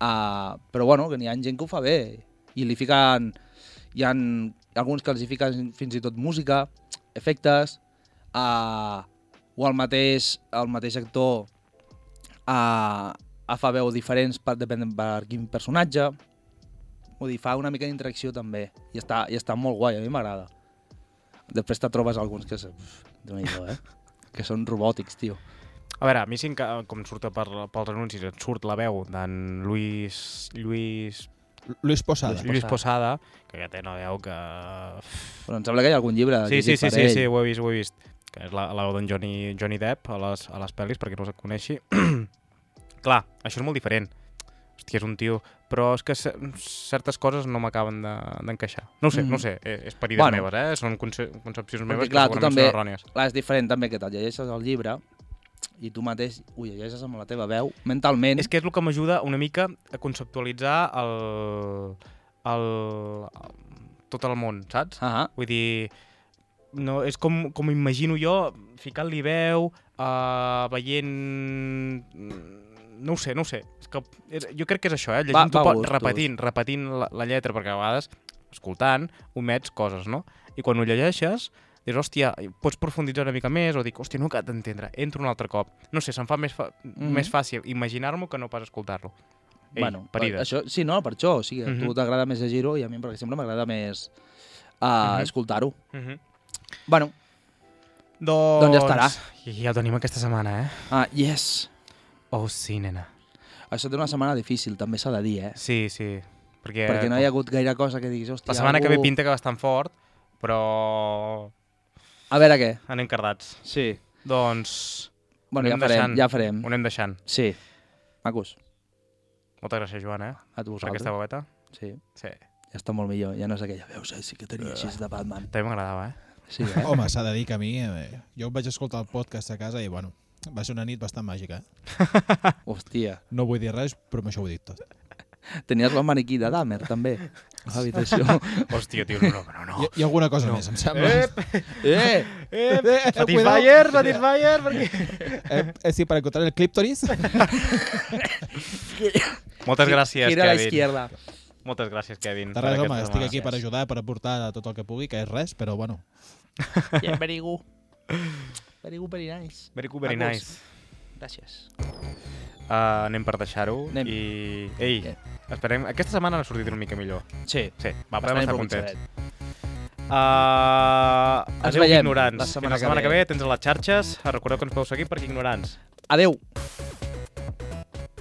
Uh, però bueno, que n'hi ha gent que ho fa bé i li fiquen... Hi ha alguns que els hi fiquen fins i tot música, efectes, uh, o el mateix, el mateix actor uh, fa veu diferents per, depèn per quin personatge. Vull dir, fa una mica d'interacció també. I està, I està molt guai, a mi m'agrada. Després te trobes alguns que... déu nhi eh? que són robòtics, tio. A veure, a mi sí que, com surt per, pels anuncis, et surt la veu d'en Luis, Luis, Luis Posada. Luis Lluís Posada, que ja té una veu que... Però em sembla que hi ha algun llibre Sí, sí, sí, sí, sí, ho he vist, ho he vist. Que és la, la veu d'en Johnny, Johnny Depp a les, a les pel·lis, perquè no us coneixi. [clears throat] Clar, això és molt diferent. Hòstia, és un tio... Però és que ce- certes coses no m'acaben de- d'encaixar. No ho sé, Mm. no ho sé, eh, és per idees Bueno. meves, eh? Són conce concepcions meves clar, que segurament també- són errònies. Clar, és diferent també que te'l llegeixes el llibre i tu mateix ho llegeixes amb la teva veu, mentalment. És que és el que m'ajuda una mica a conceptualitzar el, el, el, tot el món, saps? Ah, Vull dir, no, és com, com imagino jo, ficant-li veu, uh, veient... No ho sé, no ho sé. És que és, jo crec que és això, eh? Llegint-ho gustos. repetint, repetint la, la lletra, perquè a vegades, escoltant, omets coses, no? I quan ho llegeixes, dius, hòstia, pots profunditzar una mica més, o dic, hòstia, no acabo d'entendre, entro un altre cop. No sé, se'm fa més, fa Mhm. més fàcil imaginar-m'ho que no pas escoltar-lo. Ei, bueno, parides. això, sí, no, per això. O sigui, a tu Mhm. t'agrada més llegir-ho i a mi, per exemple, m'agrada més uh, Mhm. escoltar-ho. Mhm. Bueno, Doncs... Doncs ja estarà. I ja ho tenim aquesta setmana, eh? ah, yes. Oh, sí, nena. Això té una setmana difícil, també s'ha de dir, eh? Sí, sí. Perquè, Perquè no hi ha hagut gaire cosa que diguis, hòstia, La setmana que ve algú- pinta que bastant fort, però A veure què. anem cardats. Sí. Doncs Bueno, ja farem, deixant. ja farem. ho anem deixant. Sí. Macos, Moltes gràcies, Joan, eh? a tu Per vosaltres. aquesta veueta. Sí, Sí. ja està molt millor. Ja no és aquella veu, saps? Sí que tenia així de Batman. També m'agradava, eh? Sí, eh? Home, s'ha de dir que a mi... Eh, jo vaig escoltar el podcast a casa i, bueno, va ser una nit bastant màgica. Eh? [laughs] Hòstia. No vull dir res, però amb això ho he dit tot. Tenies el maniquí de Dahmer, també, a l'habitació. [laughs] Hòstia, tio, no, no, no. no. Hi, hi ha alguna cosa més, em sembla. [laughs] eh! Eh, Eh, Satisfyer, Satisfyer, perquè... Eh, eh, sí, para encontrar el clíptoris. Moltes gràcies, Gira a la Kevin. izquierda. Moltes gràcies, Kevin. De per res, home, estic aquí per ajudar, per aportar tot el que pugui, que és res, però bueno. Yeah, [laughs] very good. Very good, very nice. Very cool, very Macos. nice. Gràcies. Uh, anem per deixar-ho. Anem. I... Ei, Yeah. Esperem... Aquesta setmana ha sortit una mica millor. Sí, Sí, va, podem estar contents. Uh, Ens adeu, veiem ignorants. la setmana Fins la setmana que que ve. ve. Tens a les xarxes. Recordeu que ens podeu seguir per ignorants. Adeu!